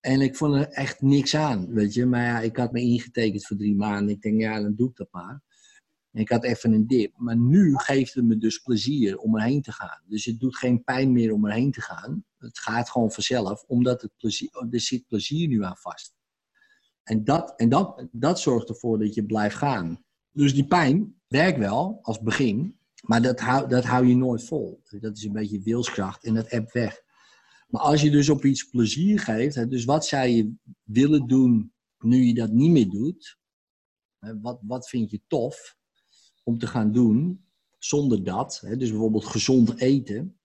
En ik vond er echt niks aan, weet je. Maar ja, ik had me ingetekend voor drie maanden. Ik denk, ja, dan doe ik dat maar. Ik had even een dip. Maar nu geeft het me dus plezier om erheen te gaan. Dus het doet geen pijn meer om erheen te gaan. Het gaat gewoon vanzelf, omdat het plezier, er zit plezier nu aan vast. En, dat, en dat, dat zorgt ervoor dat je blijft gaan. Dus die pijn werkt wel als begin. Maar dat hou, dat hou je nooit vol. Dat is een beetje wilskracht en dat appt weg. Maar als je dus op iets plezier geeft, dus wat zou je willen doen nu je dat niet meer doet? Wat, wat vind je tof om te gaan doen zonder dat? Dus bijvoorbeeld gezond eten.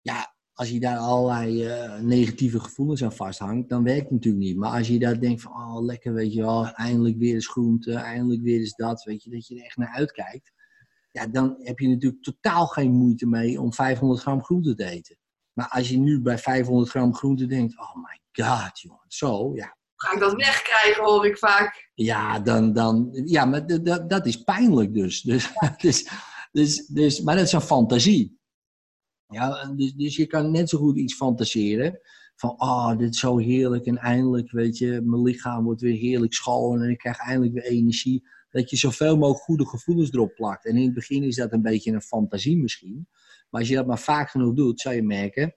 Ja, als je daar allerlei uh, negatieve gevoelens aan vasthangt, dan werkt het natuurlijk niet. Maar als je daar denkt van, oh lekker, weet je wel, eindelijk weer eens groente, eindelijk weer eens dat, weet je, dat je er echt naar uitkijkt ja, dan heb je natuurlijk totaal geen moeite mee om 500 gram groente te eten. Maar als je nu bij 500 gram groente denkt, oh my god, jongen, zo, ja. Ga ik dat wegkrijgen, hoor ik vaak. Ja, dan, dan, ja maar dat is pijnlijk dus. Dus, dus, dus, dus. Maar dat is een fantasie. Ja, dus, dus je kan net zo goed iets fantaseren. Van, oh, dit is zo heerlijk en eindelijk, weet je, mijn lichaam wordt weer heerlijk schoon en ik krijg eindelijk weer energie dat je zoveel mogelijk goede gevoelens erop plakt. En in het begin is dat een beetje een fantasie misschien. Maar als je dat maar vaak genoeg doet, zou je merken,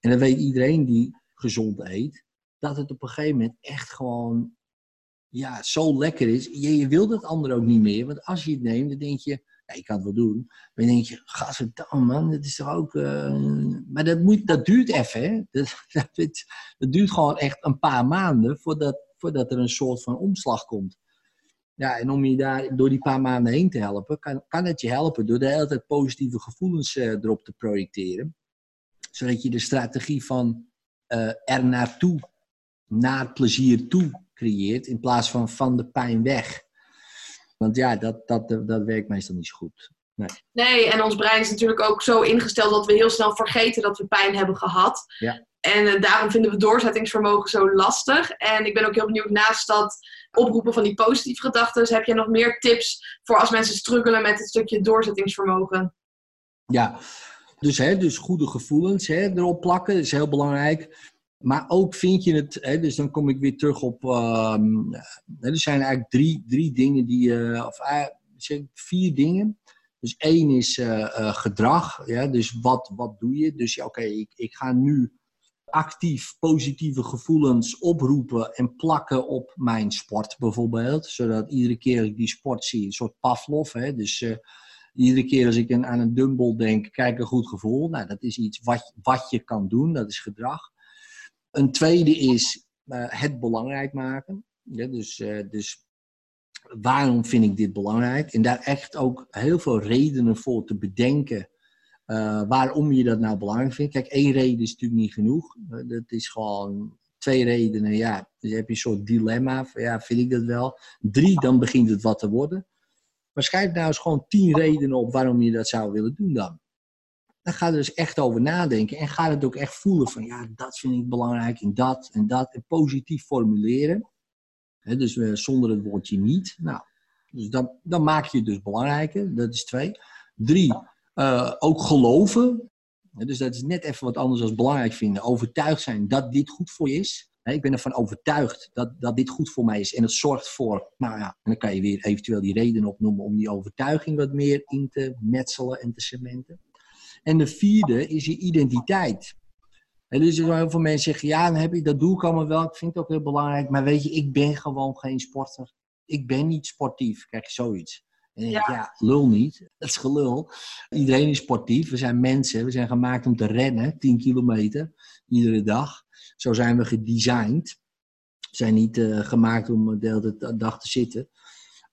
en dat weet iedereen die gezond eet, dat het op een gegeven moment echt gewoon ja, zo lekker is. Je, je wil dat ander ook niet meer. Want als je het neemt, dan denk je, ja, ik kan het wel doen. Maar dan denk je, dan man, dat is toch ook... Uh... Maar dat, moet, dat duurt even, dat, dat, duurt gewoon echt een paar maanden voordat, voordat er een soort van omslag komt. Ja, en om je daar door die paar maanden heen te helpen, kan, kan het je helpen door de hele tijd positieve gevoelens uh, erop te projecteren. Zodat je de strategie van uh, er naartoe, naar plezier toe creëert, in plaats van van de pijn weg. Want ja, dat, dat, dat werkt meestal niet zo goed. Nee. nee, en ons brein is natuurlijk ook zo ingesteld dat we heel snel vergeten dat we pijn hebben gehad. Ja. En uh, daarom vinden we doorzettingsvermogen zo lastig. En ik ben ook heel benieuwd, naast dat oproepen van die positieve gedachten, heb je nog meer tips voor als mensen struggelen met het stukje doorzettingsvermogen? Ja, dus, hè, dus goede gevoelens hè, erop plakken is heel belangrijk. Maar ook vind je het, hè, dus dan kom ik weer terug op. Uh, er zijn eigenlijk drie, drie dingen die. Uh, of uh, vier dingen. Dus één is gedrag. Ja, dus wat, wat doe je? Dus ja, oké, ik, ik ga nu actief positieve gevoelens oproepen en plakken op mijn sport bijvoorbeeld. Zodat iedere keer ik die sport zie, een soort Pavlov. Hè? Dus uh, iedere keer als ik aan een dumbbell denk, kijk een goed gevoel. Nou, dat is iets wat, wat je kan doen, dat is gedrag. Een tweede is uh, het belangrijk maken. Dus, uh, dus waarom vind ik dit belangrijk? En daar echt ook heel veel redenen voor te bedenken uh, waarom je dat nou belangrijk vindt. Kijk, één reden is natuurlijk niet genoeg. Uh, dat is gewoon twee redenen. Ja, dus heb je een soort dilemma. Ja, vind ik dat wel. Drie, dan begint het wat te worden. Maar schrijf nou eens gewoon tien redenen op waarom je dat zou willen doen dan. Dan ga er dus echt over nadenken. En ga het ook echt voelen van, ja, dat vind ik belangrijk. En dat en dat. En positief formuleren. dus uh, zonder het woordje niet. Nou, dus dan, dan maak je het dus belangrijker. Dat is twee. Drie, uh, ook geloven. Dus dat is net even wat anders als belangrijk vinden. Overtuigd zijn dat dit goed voor je is. Ik ben ervan overtuigd dat, dat dit goed voor mij is. En het zorgt voor, nou ja, dan kan je weer eventueel die reden opnoemen om die overtuiging wat meer in te metselen en te cementen. En de vierde is je identiteit. En dus heel veel mensen zeggen, ja, dan heb ik, dat doe ik allemaal wel. Ik vind het ook heel belangrijk. Maar weet je, ik ben gewoon geen sporter. Ik ben niet sportief. Krijg je zoiets. En ja. ja, lul niet. Dat is gelul. Iedereen is sportief. We zijn mensen. We zijn gemaakt om te rennen. 10 kilometer. Iedere dag. Zo zijn we gedesigned. We zijn niet uh, gemaakt om de hele dag te zitten.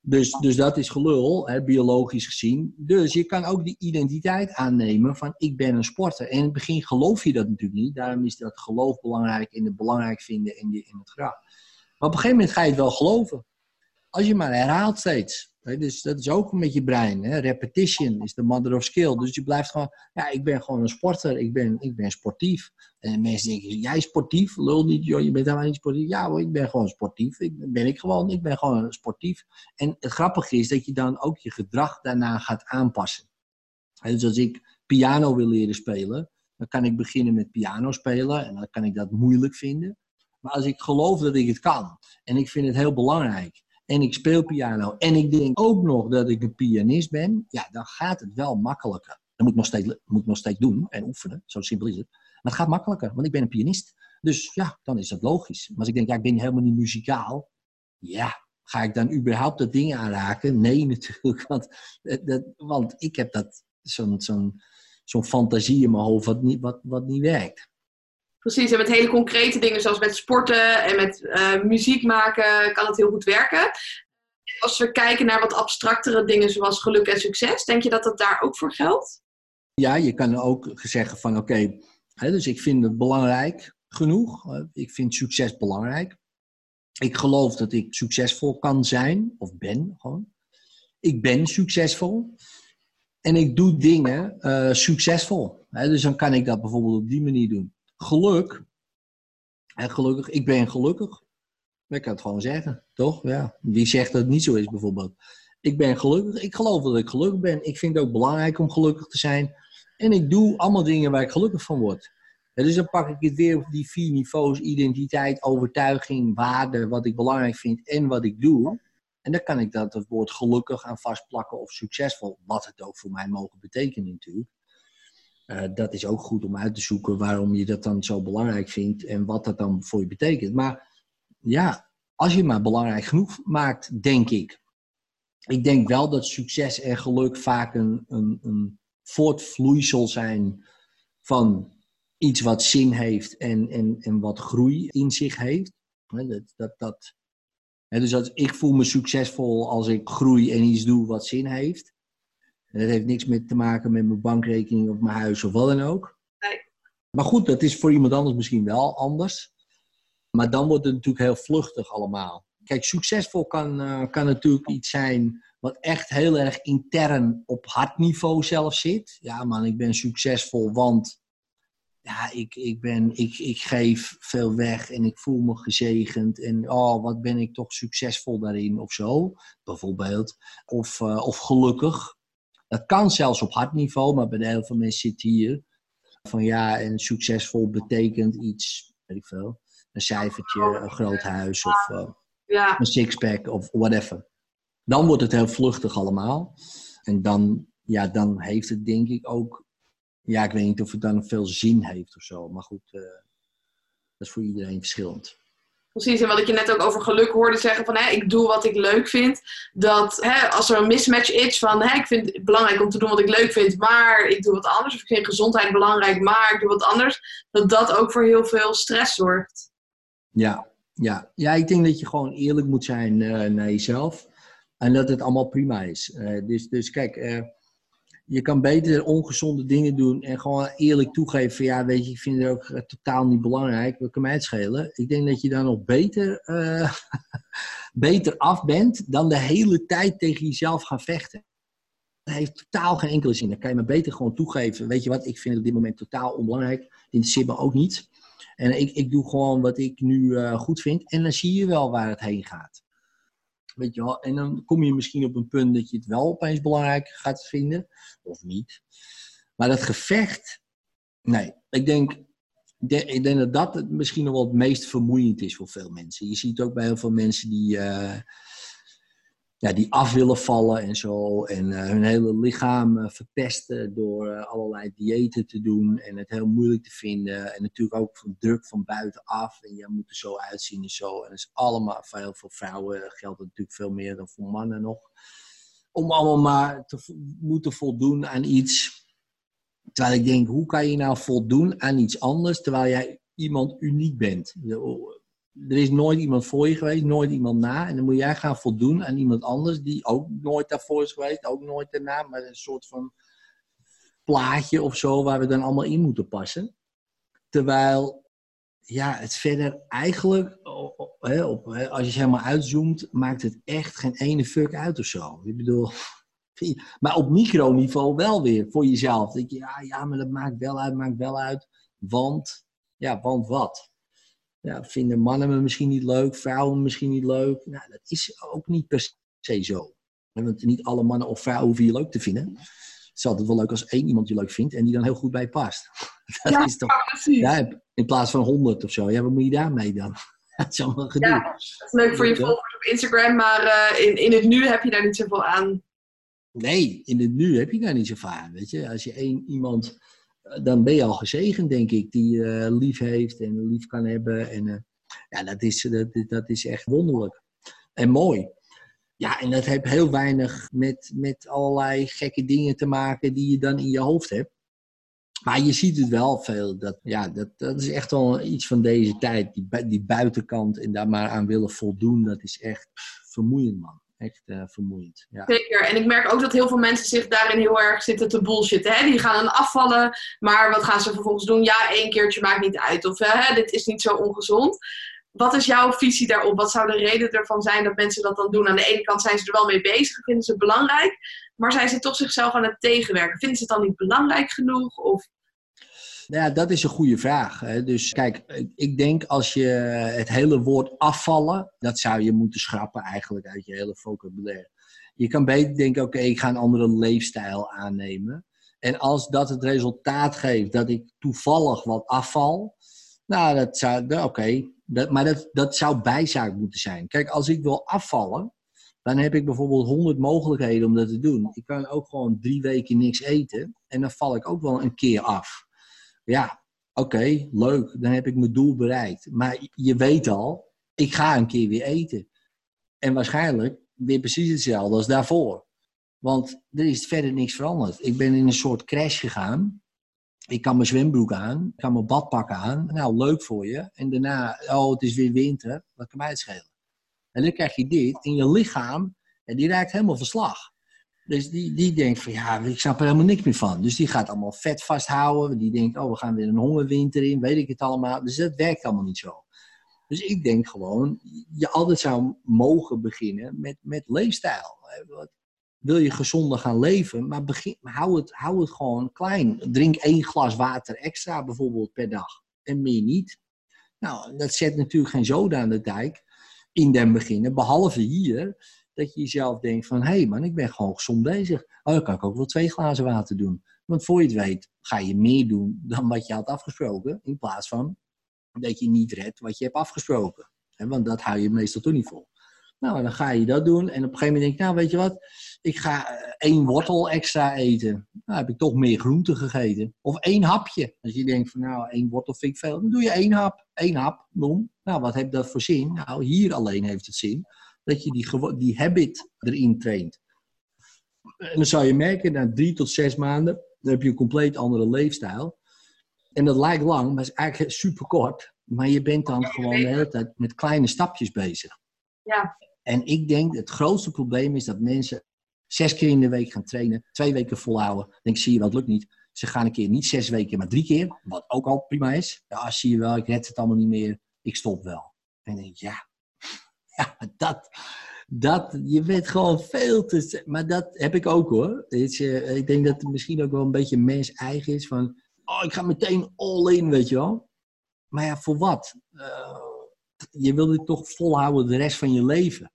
Dus, dus dat is gelul, hè, biologisch gezien. Dus je kan ook die identiteit aannemen van ik ben een sporter. En in het begin geloof je dat natuurlijk niet. Daarom is dat geloof belangrijk en het belangrijk vinden in, je, in het graf. Maar op een gegeven moment ga je het wel geloven. Als je maar herhaalt steeds. Dus dat is ook met je brein. Hè? Repetition is de mother of skill. Dus je blijft gewoon, ja, ik ben gewoon een sporter. Ik ben, ik ben sportief. En mensen denken, jij sportief? Lul niet, joh, je bent helemaal niet sportief. Ja ik ben gewoon sportief. Ik, ben ik gewoon, ik ben gewoon sportief. En het grappige is dat je dan ook je gedrag daarna gaat aanpassen. Dus als ik piano wil leren spelen, dan kan ik beginnen met piano spelen. En dan kan ik dat moeilijk vinden. Maar als ik geloof dat ik het kan en ik vind het heel belangrijk en ik speel piano en ik denk ook nog dat ik een pianist ben, ja, dan gaat het wel makkelijker. Dat moet ik nog steeds, moet nog steeds doen en oefenen, zo simpel is het. Maar het gaat makkelijker, want ik ben een pianist. Dus ja, dan is dat logisch. Maar als ik denk, ja, ik ben helemaal niet muzikaal, ja, ga ik dan überhaupt dat ding aanraken? Nee, natuurlijk, want, eh, dat, want ik heb dat zo'n zo'n zo'n fantasie in mijn hoofd wat niet, wat, wat niet werkt. Precies, en met hele concrete dingen zoals met sporten en met uh, muziek maken kan het heel goed werken. Als we kijken naar wat abstractere dingen zoals geluk en succes, denk je dat dat daar ook voor geldt? Ja, je kan ook zeggen van oké, dus ik vind het belangrijk genoeg. Ik vind succes belangrijk. Ik geloof dat ik succesvol kan zijn, of ben gewoon. Ik ben succesvol. En ik doe dingen uh, succesvol. dus dan kan ik dat bijvoorbeeld op die manier doen geluk. En gelukkig, ik ben gelukkig. Ik kan het gewoon zeggen, toch? Ja. Wie zegt dat het niet zo is, bijvoorbeeld? Ik ben gelukkig. Ik geloof dat ik gelukkig ben. Ik vind het ook belangrijk om gelukkig te zijn. En ik doe allemaal dingen waar ik gelukkig van word. dus dan pak ik het weer op die vier niveaus: identiteit, overtuiging, waarde, wat ik belangrijk vind en wat ik doe. En dan kan ik dat het woord gelukkig aan vastplakken of succesvol, wat het ook voor mij mogen betekenen natuurlijk. Uh, dat is ook goed om uit te zoeken waarom je dat dan zo belangrijk vindt en wat dat dan voor je betekent. Maar ja, als je maar belangrijk genoeg maakt, denk ik. Ik denk wel dat succes en geluk vaak een, een, een voortvloeisel zijn van iets wat zin heeft en, en, en wat groei in zich heeft. Dat, dat, dat, dus dat, ik voel me succesvol als ik groei en iets doe wat zin heeft. En dat heeft niks met te maken met mijn bankrekening of mijn huis of wat dan ook. Nee. Maar goed, dat is voor iemand anders misschien wel anders. Maar dan wordt het natuurlijk heel vluchtig allemaal. Kijk, succesvol kan, uh, kan natuurlijk iets zijn wat echt heel erg intern op hartniveau zelf zit. Ja man, ik ben succesvol, want ja, ik, ik, ben, ik, ik geef veel weg en ik voel me gezegend. En oh, wat ben ik toch succesvol daarin of zo, bijvoorbeeld. Of, uh, of gelukkig. Dat kan zelfs op hartniveau, maar bij heel veel mensen zit hier van ja, en succesvol betekent iets, weet ik veel, een cijfertje, een groot huis of uh, ja. een sixpack of whatever. Dan wordt het heel vluchtig allemaal. En dan, ja, dan heeft het denk ik ook, ja, ik weet niet of het dan veel zin heeft of zo, maar goed, uh, dat is voor iedereen verschillend. Precies, en wat ik je net ook over geluk hoorde zeggen van hè, ik doe wat ik leuk vind. Dat hè, als er een mismatch is van hè, ik vind het belangrijk om te doen wat ik leuk vind, maar ik doe wat anders. Of ik vind gezondheid belangrijk, maar ik doe wat anders. Dat dat ook voor heel veel stress zorgt. Ja, ja. ja ik denk dat je gewoon eerlijk moet zijn uh, naar jezelf. En dat het allemaal prima is. Uh, dus, dus kijk, uh, je kan beter ongezonde dingen doen en gewoon eerlijk toegeven ja, weet je, ik vind het ook eh, totaal niet belangrijk. Wat kan mij schelen? Ik denk dat je dan nog beter, uh, beter af bent dan de hele tijd tegen jezelf gaan vechten. Dat heeft totaal geen enkele zin. Dan kan je maar beter gewoon toegeven. Weet je wat, ik vind het op dit moment totaal onbelangrijk. Het interesseert me ook niet. En ik, ik doe gewoon wat ik nu uh, goed vind. En dan zie je wel waar het heen gaat. En dan kom je misschien op een punt dat je het wel opeens belangrijk gaat vinden, of niet. Maar dat gevecht, nee, ik denk, ik denk dat dat misschien nog wel het meest vermoeiend is voor veel mensen. Je ziet ook bij heel veel mensen die, uh, ja, die af willen vallen en zo. En uh, hun hele lichaam uh, verpesten door uh, allerlei diëten te doen. En het heel moeilijk te vinden. En natuurlijk ook van druk van buitenaf. En je moet er zo uitzien en zo. En dat is allemaal voor vrouwen geldt natuurlijk veel meer dan voor mannen nog. Om allemaal maar te moeten voldoen aan iets. Terwijl ik denk, hoe kan je nou voldoen aan iets anders terwijl jij iemand uniek bent? Er is nooit iemand voor je geweest, nooit iemand na. En dan moet jij gaan voldoen aan iemand anders die ook nooit daarvoor is geweest, ook nooit daarna. Maar een soort van plaatje of zo waar we dan allemaal in moeten passen. Terwijl ja, het verder eigenlijk op, als je ze helemaal uitzoomt, maakt het echt geen ene fuck uit of zo. Ik bedoel, maar op microniveau wel weer voor jezelf. Denk ja, ja, maar dat maakt wel uit, maakt wel uit. Want, ja, want wat? Ja, vinden mannen me misschien niet leuk, vrouwen misschien niet leuk? Nou, dat is ook niet per se zo. Want niet alle mannen of vrouwen hoeven je leuk te vinden. Het is altijd wel leuk als één iemand je leuk vindt en die dan heel goed bij past. Dat ja, is toch, ja, in plaats van honderd of zo. Ja, wat moet je daarmee dan? Dat is allemaal gedoe. Ja, dat is leuk voor je volgers op Instagram, maar uh, in, in het nu heb je daar niet zoveel aan. Nee, in het nu heb je daar niet zoveel aan. Weet je, als je één iemand, eh, dan ben je al gezegend, denk ik, die uh, lief heeft en lief kan hebben. En ja, dat is, dat, dat is echt wonderlijk en mooi. Ja, en dat heeft heel weinig met, met allerlei gekke dingen te maken die je dan in je hoofd hebt. Maar je ziet het wel veel. Dat, ja, dat, dat is echt wel iets van deze tijd. Die, die buitenkant en daar maar aan willen voldoen, dat is echt vermoeiend, man. Echt uh, vermoeiend. Ja. Zeker. En ik merk ook dat heel veel mensen zich daarin heel erg zitten te bullshitten. Hè? Die gaan dan afvallen, maar wat gaan ze vervolgens doen? Ja, één keertje maakt niet uit. Of hè, dit is niet zo ongezond. Wat is jouw visie daarop? Wat zou de reden ervan zijn dat mensen dat dan doen? Aan de ene kant zijn ze er wel mee bezig, vinden ze het belangrijk, maar zijn ze toch zichzelf aan het tegenwerken? Vinden ze het dan niet belangrijk genoeg? Of... Nou ja, dat is een goede vraag. Dus kijk, ik denk als je het hele woord afvallen, dat zou je moeten schrappen eigenlijk uit je hele vocabulaire. Je kan beter denken, oké, ik ga een andere leefstijl aannemen. En als dat het resultaat geeft dat ik toevallig wat afval, nou, dat zou, oké, dat, maar dat, dat zou bijzaak moeten zijn. Kijk, als ik wil afvallen, dan heb ik bijvoorbeeld honderd mogelijkheden om dat te doen. Ik kan ook gewoon drie weken niks eten en dan val ik ook wel een keer af. Ja, oké, leuk, dan heb ik mijn doel bereikt. Maar je weet al, ik ga een keer weer eten. En waarschijnlijk weer precies hetzelfde als daarvoor. Want er is verder niks veranderd. Ik ben in een soort crash gegaan. Ik kan mijn zwembroek aan, ik kan mijn badpak aan. Nou, leuk voor je. En daarna, oh, het is weer winter. Wat kan mij het schelen? En dan krijg je dit in je lichaam. En die raakt helemaal verslag. Dus die, die denkt van, ja, ik snap er helemaal niks meer van. Dus die gaat allemaal vet vasthouden. Die denkt, oh, we gaan weer een hongerwinter in. Weet ik het allemaal. Dus dat werkt allemaal niet zo. Dus ik denk gewoon, je altijd zou mogen beginnen met, met leefstijl. Wil je gezonder gaan leven, maar begin, hou, het, hou het gewoon klein. Drink één glas water extra bijvoorbeeld per dag. En meer niet. Nou, dat zet natuurlijk geen zoden aan de dijk in den beginnen. Behalve hier, dat je jezelf denkt van... hé hey man, ik ben gewoon gezond bezig. Oh, dan kan ik ook wel twee glazen water doen. Want voor je het weet, ga je meer doen dan wat je had afgesproken. In plaats van dat je niet redt wat je hebt afgesproken. Want dat hou je meestal toch niet vol. Nou, dan ga je dat doen. En op een gegeven moment denk ik, nou, weet je wat? Ik ga eh, één wortel extra eten. Nou, heb ik toch meer groente gegeten. Of één hapje. Als je denkt van, nou, één wortel vind ik veel. Dan doe je één hap. Eén hap, noem. Nou, wat heeft dat voor zin? Nou, hier alleen heeft het zin dat je die, die habit erin traint. En dan zou je merken, na drie tot zes maanden, dan heb je een compleet andere leefstijl. En dat lijkt lang, maar is eigenlijk super kort. Maar je bent dan gewoon de hele tijd met kleine stapjes bezig. Ja. En ik denk, het grootste probleem is dat mensen zes keer in de week gaan trainen, twee weken volhouden. Dan denk zie je, dat lukt niet. Ze gaan een keer niet zes weken, maar drie keer. Wat ook al prima is. Ja, zie je wel, ik red het allemaal niet meer. Ik stop wel. En ik denk, ja, ja dat, dat, je bent gewoon veel te... Maar dat heb ik ook hoor. Eh, ik denk dat het misschien ook wel een beetje mens eigen is. Van, oh, ik ga meteen all in, weet je wel. Maar ja, voor wat? Uh, je wil dit toch volhouden de rest van je leven.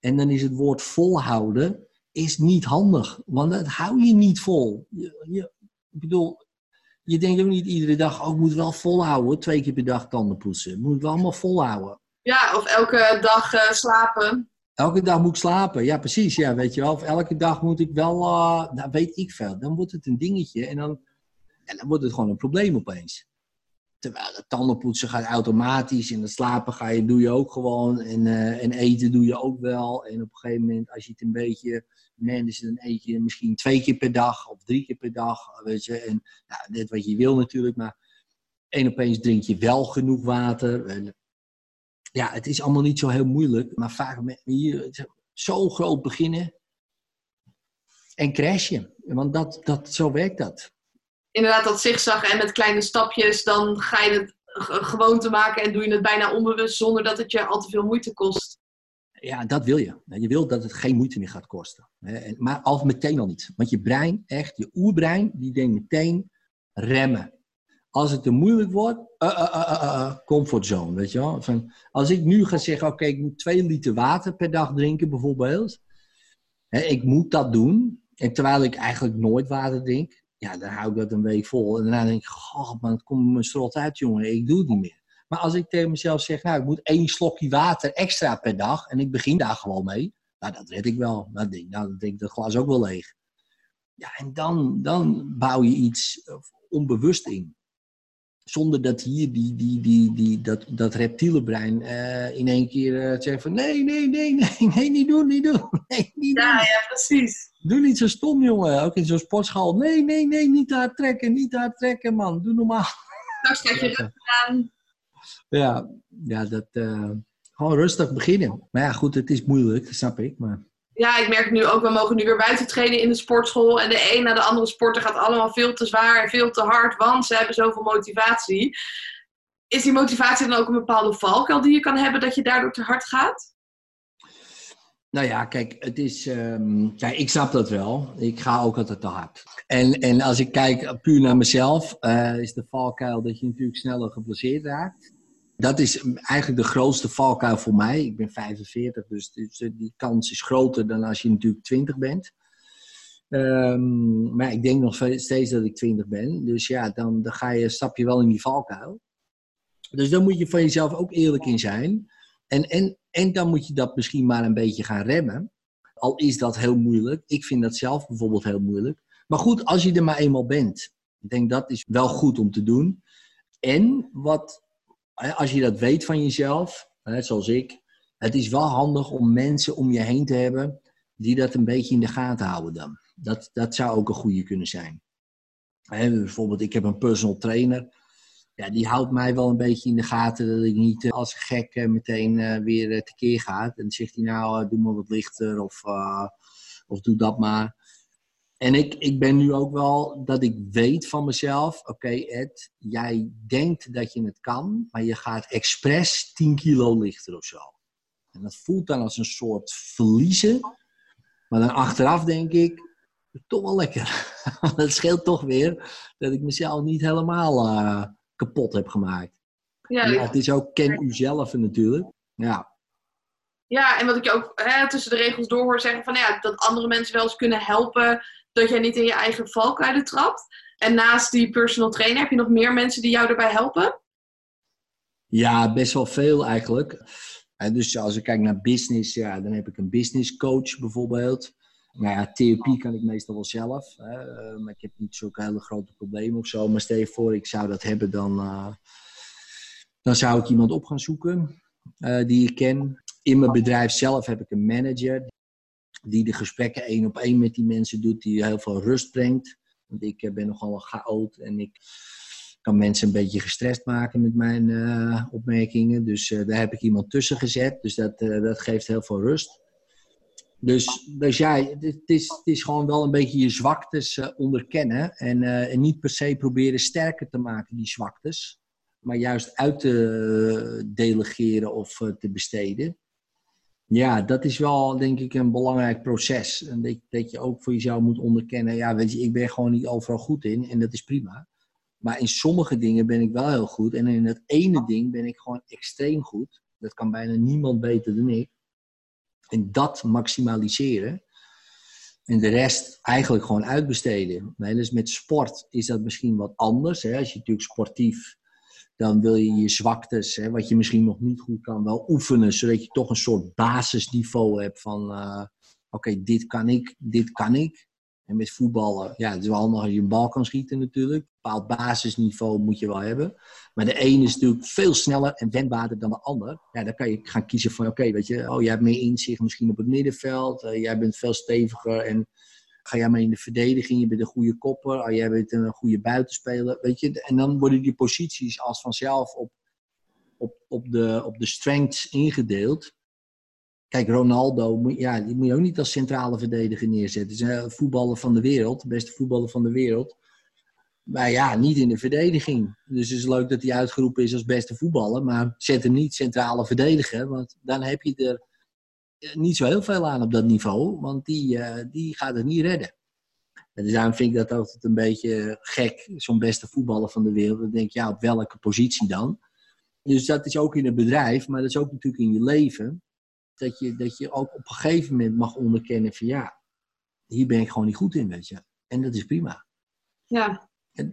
En dan is het woord volhouden is niet handig. Want dat hou je niet vol. Je, je, ik bedoel, je denkt ook niet iedere dag, oh, ik moet wel volhouden. Twee keer per dag tanden poetsen. Moet ik wel allemaal volhouden. Ja, of elke dag uh, slapen. Elke dag moet ik slapen, ja precies. Ja, weet je wel. Of elke dag moet ik wel, uh, nou weet ik veel. Dan wordt het een dingetje en dan, en dan wordt het gewoon een probleem opeens. Terwijl het tandenpoetsen gaat automatisch en het slapen ga je, doe je ook gewoon. En, uh, en eten doe je ook wel. En op een gegeven moment, als je het een beetje managen, dan eet je misschien twee keer per dag of drie keer per dag. Weet je. En nou, net wat je wil natuurlijk, maar en opeens drink je wel genoeg water. En, ja, het is allemaal niet zo heel moeilijk, maar vaak met hier zo groot beginnen en crashen. Want dat, dat, zo werkt dat inderdaad dat zigzag en met kleine stapjes, dan ga je het gewoon te maken en doe je het bijna onbewust zonder dat het je al te veel moeite kost? Ja, dat wil je. Je wil dat het geen moeite meer gaat kosten. Maar al meteen al niet. Want je brein, echt, je oerbrein, die denkt meteen remmen. Als het te moeilijk wordt, uh, uh, comfortzone, weet je wel. Van, als ik nu ga zeggen, oké, ik moet twee liter water per dag drinken bijvoorbeeld. Hè, ik moet dat doen. En terwijl ik eigenlijk nooit water drink, ja, dan hou ik dat een week vol. En daarna denk ik, god, maar het komt mijn strot uit, jongen. Ik doe het niet meer. Maar als ik tegen mezelf zeg, nou, ik moet één slokje water extra per dag. En ik begin daar gewoon mee. Nou, dat red ik wel. Nou, denk, nou, dan denk ik dat glas ook wel leeg. Ja, en dan, dan bouw je iets onbewust in. Zonder dat hier die, die, die, die, dat, dat reptiele brein uh, in één keer uh, zegt van nee, nee, nee, nee, nee, niet doen, niet doen. Nee, niet ja, doen. ja, precies. Doe niet zo stom, jongen. Ook in zo'n sportschool. Nee, nee, nee, niet hard trekken, niet hard trekken, man. Doe normaal. Straks krijg je rustig aan. Ja, ja dat, uh, gewoon rustig beginnen. Maar ja, goed, het is moeilijk, dat snap ik. Maar ja, ik merk nu ook, we mogen nu weer buiten trainen in de sportschool. En de een na de andere sporter gaat allemaal veel te zwaar en veel te hard, want ze hebben zoveel motivatie. Is die motivatie dan ook een bepaalde valkuil die je kan hebben dat je daardoor te hard gaat? Nou ja, kijk, het is. Um, ik snap dat wel. Ik ga ook altijd te hard. En, en als ik kijk puur naar mezelf, uh, is de valkuil dat je natuurlijk sneller geblesseerd raakt dat is eigenlijk de grootste valkuil voor mij. Ik ben 45, dus die kans is groter dan als je natuurlijk 20 bent. Um, maar ik denk nog steeds dat ik 20 ben. Dus ja, dan, dan ga je, stap je wel in die valkuil. Dus dan moet je van jezelf ook eerlijk in zijn. En, en, en dan moet je dat misschien maar een beetje gaan remmen. Al is dat heel moeilijk. Ik vind dat zelf bijvoorbeeld heel moeilijk. Maar goed, als je er maar eenmaal bent. Ik denk dat is wel goed om te doen. En wat als je dat weet van jezelf, zoals ik, het is wel handig om mensen om je heen te hebben die dat een beetje in de gaten houden dan. Dat, dat zou ook een goede kunnen zijn. bijvoorbeeld, ik heb een personal trainer. Ja, die houdt mij wel een beetje in de gaten dat ik niet eh, als gek eh, meteen uh, weer tekeer ga. En dan zegt hij nou, doe maar wat lichter of, of doe dat maar. En ik, ik ben nu ook wel dat ik weet van mezelf: oké, Ed, jij denkt dat je het kan, maar je gaat expres 10 kilo lichter of zo. En dat voelt dan als een soort verliezen. Maar dan achteraf denk ik: toch wel lekker. Het scheelt toch weer dat ik mezelf niet helemaal uh, kapot heb gemaakt. Ja, ja, het is ook ken uzelf natuurlijk. Ja. Ja, en wat ik je ook hè, tussen de regels door hoor zeggen van ja, dat andere mensen wel eens kunnen helpen dat jij niet in je eigen valkuilen trapt. En naast die personal trainer heb je nog meer mensen die jou daarbij helpen? Ja, best wel veel eigenlijk. dus als ik kijk naar business, ja, dan heb ik een business coach bijvoorbeeld. Nou ja, therapie kan ik meestal wel zelf. Hè, eh, maar ik heb niet zulke hele grote problemen of zo. Maar stel je voor, ik zou dat hebben, dan, uh, dan zou ik iemand op gaan zoeken uh, die ik ken. In mijn bedrijf zelf heb ik een manager die de gesprekken één op één met die mensen doet, die heel veel rust brengt. Want ik eh, ben nogal een chaot en ik kan mensen een beetje gestrest maken met mijn uh, opmerkingen. Dus uh, daar heb ik iemand tussen gezet. Dus dat, dat geeft heel veel rust. Dus, dus ja, het is, het is gewoon wel een beetje je zwaktes onderkennen. En, en niet per se proberen sterker te maken, die zwaktes. Maar juist uit te delegeren of te besteden. Ja, dat is wel denk ik een belangrijk proces. En dat, dat je ook voor jezelf moet onderkennen, ja weet je, ik ben gewoon niet overal goed in en dat is prima. Maar in sommige dingen ben ik wel heel goed en in het ene ding ben ik gewoon extreem goed. Dat kan bijna niemand beter dan ik. En dat maximaliseren. En de rest eigenlijk gewoon uitbesteden. Dus met sport is dat misschien wat anders. Hè? Als je natuurlijk sportief dan wil je je zwaktes, hè, wat je misschien nog niet goed kan, wel oefenen, zodat je toch een soort basisniveau hebt van, uh, oké, dit kan ik, dit kan ik. En met voetballen, ja, het is wel handig als je een bal kan schieten natuurlijk. Een bepaald basisniveau moet je wel hebben. Maar de een is natuurlijk veel sneller en wendbaarder dan de ander. Ja, dan kan je gaan kiezen van, oké, weet je, oh, jij hebt meer inzicht misschien op het middenveld. Uh, jij bent veel steviger en Ga jij maar in de verdediging, je bent een goede kopper, oh, jij bent een goede buitenspeler. Weet je? En dan worden die posities als vanzelf op, op, op, de, op de strengths ingedeeld. Kijk, Ronaldo, ja, die moet je ook niet als centrale verdediger neerzetten. Hij is een voetballer van de wereld, de beste voetballer van de wereld. Maar ja, niet in de verdediging. Dus het is leuk dat hij uitgeroepen is als beste voetballer. Maar zet hem niet centrale verdediger. Want dan heb je er niet zo heel veel aan op dat niveau. Want die, uh, die gaat het niet redden. En dus daarom vind ik dat altijd een beetje gek. Zo'n beste voetballer van de wereld. Dan denk je, ja, op welke positie dan? Dus dat is ook in het bedrijf. Maar dat is ook natuurlijk in je leven. Dat je, dat je ook op een gegeven moment mag onderkennen van ja, hier ben ik gewoon niet goed in, weet je. En dat is prima. Ja.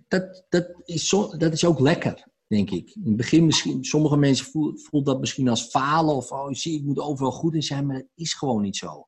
dat, dat, is zo, dat is ook lekker, denk ik. In het begin misschien, sommige mensen voelen dat misschien als falen of oh, zie, ik moet overal goed in zijn, maar dat is gewoon niet zo.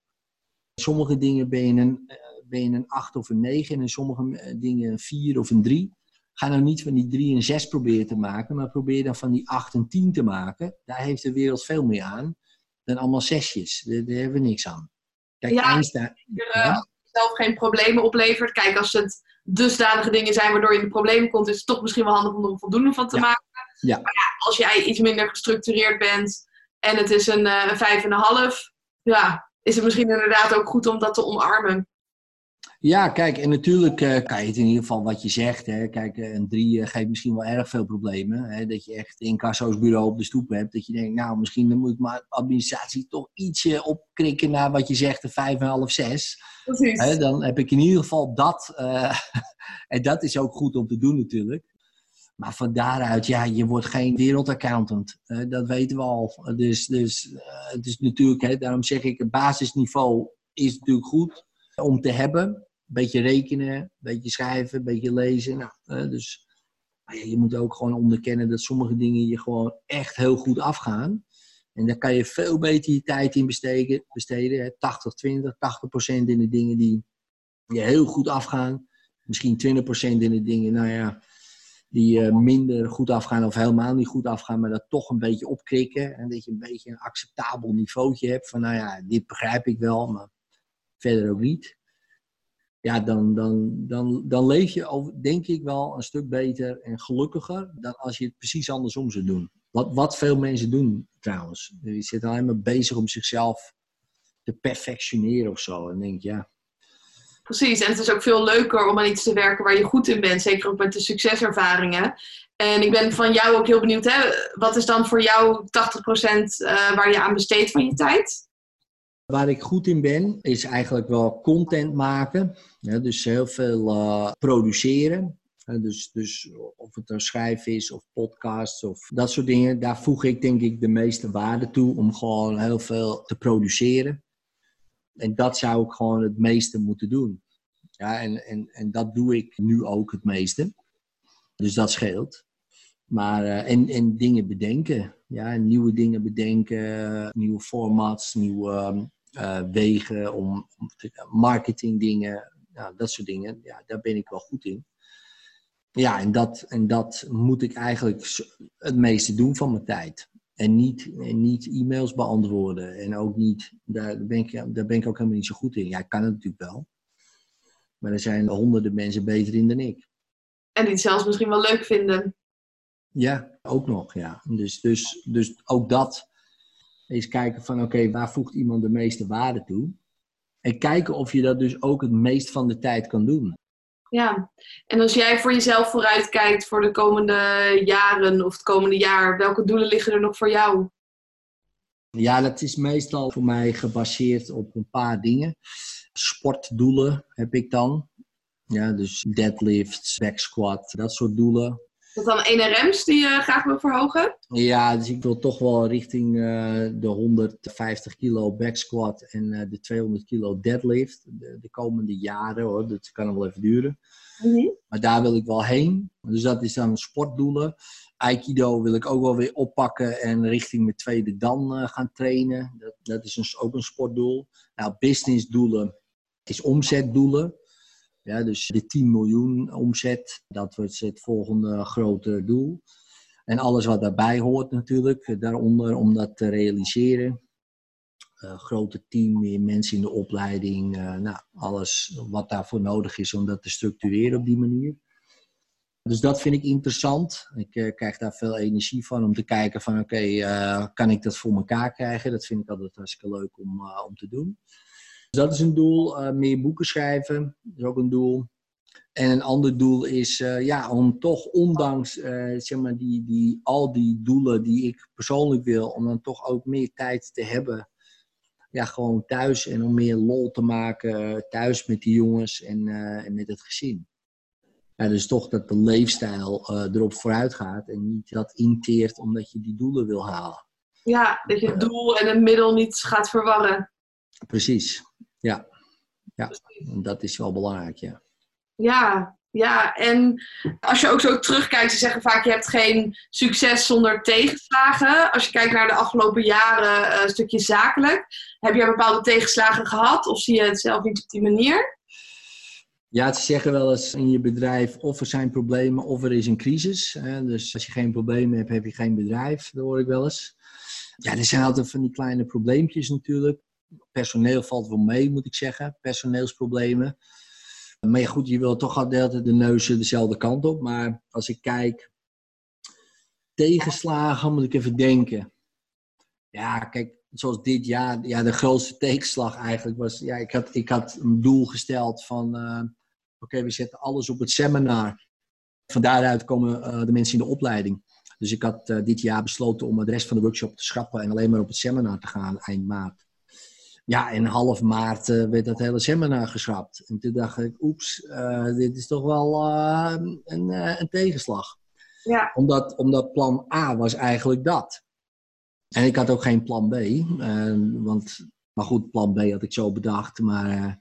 Sommige dingen ben je een, eh, ben je een 8 of een 9 en in sommige eh, dingen een 4 of een 3. Ga nou niet van die 3 en 6 proberen te maken, maar probeer dan van die 8 en 10 te maken. Daar heeft de wereld veel meer aan dan allemaal zesjes. Daar, daar hebben we niks aan. Kijk, ja, Einstein, ja? Zelf geen problemen oplevert. Kijk, als het dusdanige dingen zijn waardoor je in de problemen komt, is het toch misschien wel handig om er een voldoende van te maken. Ja. Maar ja, als jij iets minder gestructureerd bent en het is een, uh, een vijf en een half, ja, is het misschien inderdaad ook goed om dat te omarmen. Ja, kijk, en natuurlijk uh, kan je het in ieder geval wat je zegt. Hè. Kijk, eh, een drie uh, geeft misschien wel erg veel problemen. Hè. Dat je echt een kasso's bureau op de stoep hebt. Dat je denkt, nou, misschien dan moet ik mijn administratie toch ietsje opkrikken naar wat je zegt, de vijf en half, zes. Hè, dan heb ik in ieder geval dat. en dat is ook goed om te doen natuurlijk. Maar van daaruit, ja, je wordt geen wereldaccountant. dat weten we al. Dus, dus het is natuurlijk, hè, daarom zeg ik, het basisniveau is natuurlijk goed om te hebben beetje rekenen, een beetje schrijven, een beetje lezen. Nou, dus ja, je moet ook gewoon onderkennen dat sommige dingen je gewoon echt heel goed afgaan. En daar kan je veel beter je tijd in besteden. besteden 80, 20, 80 procent in de dingen die je heel goed afgaan. Misschien 20 procent in de dingen, nou ja, die uh, minder goed afgaan of helemaal niet goed afgaan, maar dat toch een beetje opkrikken. En dat je een beetje een acceptabel niveautje hebt van, nou ja, dit begrijp ik wel, maar verder ook niet ja, dan, dan, dan, dan leef je, denk ik, wel een stuk beter en gelukkiger dan als je het precies andersom zou doen. Wat, wat veel mensen doen trouwens. Die zitten alleen maar bezig om zichzelf te perfectioneren of zo. En denk ja. Precies, en het is ook veel leuker om aan iets te werken waar je goed in bent. Zeker ook met de succeservaringen. En ik ben van jou ook heel benieuwd, hè? wat is dan voor jou 80% eh, waar je aan besteedt van je tijd? Waar ik goed in ben, is eigenlijk wel content maken. Dus heel veel uh, produceren. dus, dus of het een schrijven is of podcasts of dat soort dingen. Daar voeg ik denk ik de meeste waarde toe om gewoon heel veel te produceren. En dat zou ik gewoon het meeste moeten doen. Ja, en, en, en dat doe ik nu ook het meeste. Dus dat scheelt. Maar, uh, en, en dingen bedenken. Ja, nieuwe dingen bedenken, nieuwe formats, nieuwe uh, wegen, om, om marketingdingen, nou, dat soort dingen. Ja, daar ben ik wel goed in. Ja, en dat, en dat moet ik eigenlijk het meeste doen van mijn tijd. En niet, en niet e-mails beantwoorden. En ook niet, daar ben, ik, daar ben ik ook helemaal niet zo goed in. Ja, ik kan het natuurlijk wel. Maar er zijn honderden mensen beter in dan ik. En die het zelfs misschien wel leuk vinden. Ja, ook nog, ja. Dus, dus, dus ook dat is kijken van oké, waar voegt iemand de meeste waarde toe? En kijken of je dat dus ook het meest van de tijd kan doen. Ja, en als jij voor jezelf vooruit kijkt voor de komende jaren of het komende jaar, welke doelen liggen er nog voor jou? Ja, dat is meestal voor mij gebaseerd op een paar dingen. Sportdoelen heb ik dan. Ja, dus deadlifts, back squat, dat soort doelen dat dan NRM's die je graag wil verhogen? Ja, dus ik wil toch wel richting uh, de 150 kilo back squat en uh, de 200 kilo deadlift. De, de, komende jaren hoor, dat kan nog wel even duren. Mm -hmm. Maar daar wil ik wel heen. Dus dat is dan sportdoelen. Aikido wil ik ook wel weer oppakken en richting mijn tweede dan uh, gaan trainen. Dat, dat is een, ook een sportdoel. Nou, businessdoelen is omzetdoelen. Ja, dus de 10 miljoen omzet, dat wordt het volgende grote doel. En alles wat daarbij hoort natuurlijk, daaronder om dat te realiseren. Uh, grote team, meer mensen in de opleiding, uh, nou, alles wat daarvoor nodig is om dat te structureren op die manier. Dus dat vind ik interessant. Ik krijg daar veel energie van om te kijken van oké, kan ik dat voor elkaar krijgen? Dat vind ik altijd hartstikke leuk om, om te doen. Dus dat is een doel. Uh, meer boeken schrijven is ook een doel. En een ander doel is uh, ja, om toch ondanks uh, zeg maar die, die, al die doelen die ik persoonlijk wil, om dan toch ook meer tijd te hebben. Ja, gewoon thuis en om meer lol te maken thuis met die jongens en, en met het gezin. Ja, dus toch dat de leefstijl erop vooruit gaat en niet dat inteert omdat je die doelen wil halen. Ja, dat je het doel en het middel niet gaat verwarren. Precies, ja. Ja, dat is wel belangrijk, ja. Ja, ja, en als je ook zo terugkijkt, ze zeggen vaak je hebt geen succes zonder tegenslagen. Als je kijkt naar de afgelopen jaren, eh, een stukje zakelijk, heb je bepaalde tegenslagen gehad of zie je het zelf niet op die manier? Ja, ze zeggen wel eens in je bedrijf of er zijn problemen of er is een crisis. Dus als je geen problemen hebt, heb je geen bedrijf. Dat hoor ik wel eens. Ja, er zijn altijd van die kleine probleempjes natuurlijk. Personeel valt wel mee, moet ik zeggen. Personeelsproblemen. Maar ja, goed, je wil toch altijd de neuzen dezelfde kant op. Maar als ik kijk, tegenslagen moet ik even denken. Ja, kijk, zoals dit jaar, ja, de grootste tegenslag eigenlijk was, ja, ik had, ik had een doel gesteld van, uh, oké, we zetten alles op het seminar. Van daaruit komen uh, de mensen in de opleiding. Dus ik had uh, dit jaar besloten om de rest van de workshop te schrappen en alleen maar op het seminar te gaan eind maart. Ja, in half maart uh, werd dat hele seminar geschrapt. En toen dacht ik, oeps, uh, dit is toch wel uh, een, een, tegenslag. Ja. Omdat, omdat plan A was eigenlijk dat. En ik had ook geen plan B. want, maar goed, plan B had ik zo bedacht. Maar,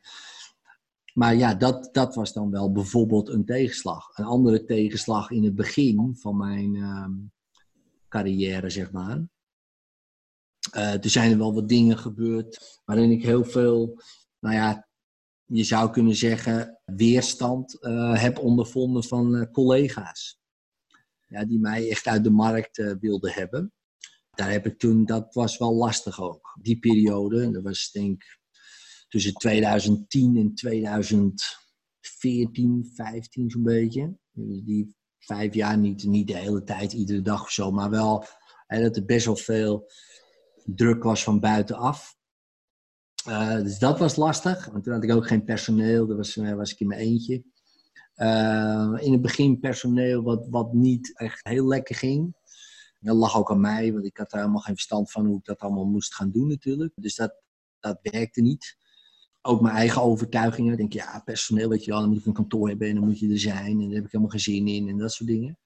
maar ja, dat, dat was dan wel bijvoorbeeld een tegenslag. Een andere tegenslag in het begin van mijn ehm, carrière, zeg maar. Uh, er zijn wel wat dingen gebeurd waarin ik heel veel, nou ja, je zou kunnen zeggen, weerstand uh, heb ondervonden van uh, collega's. Ja, die mij echt uit de markt wilden hebben. Daar heb ik toen, dat was wel lastig ook. Die periode, dat was denk ik tussen 2010 en 2014, 15 zo'n beetje. Dus die vijf jaar niet, niet de hele tijd, iedere dag of zo, maar wel dat er best wel veel druk was van buitenaf. Uh, dus dat was lastig, want toen had ik ook geen personeel, daar was, uh, was ik in mijn eentje. Uh, in het begin personeel wat, wat niet echt heel lekker ging. Dat lag ook aan mij, want ik had daar helemaal geen verstand van hoe ik dat allemaal moest gaan doen natuurlijk. Dus dat, dat werkte niet. Ook mijn eigen overtuigingen. Ik denk, ja, personeel, weet je wel, dan moet ik een kantoor hebben en dan moet je er zijn. En daar heb ik helemaal geen zin in en dat soort dingen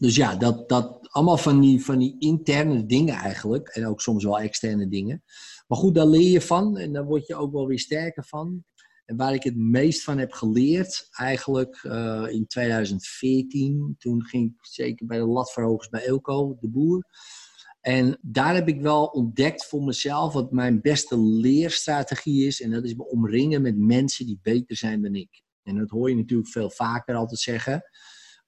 dus ja, dat, dat allemaal van die, van die interne dingen eigenlijk. En ook soms wel externe dingen. Maar goed, daar leer je van en daar word je ook wel weer sterker van. En waar ik het meest van heb geleerd, eigenlijk uh, in 2014, toen ging ik zeker bij de latverhogers bij Elko, de boer. En daar heb ik wel ontdekt voor mezelf wat mijn beste leerstrategie is. En dat is me omringen met mensen die beter zijn dan ik. En dat hoor je natuurlijk veel vaker altijd zeggen.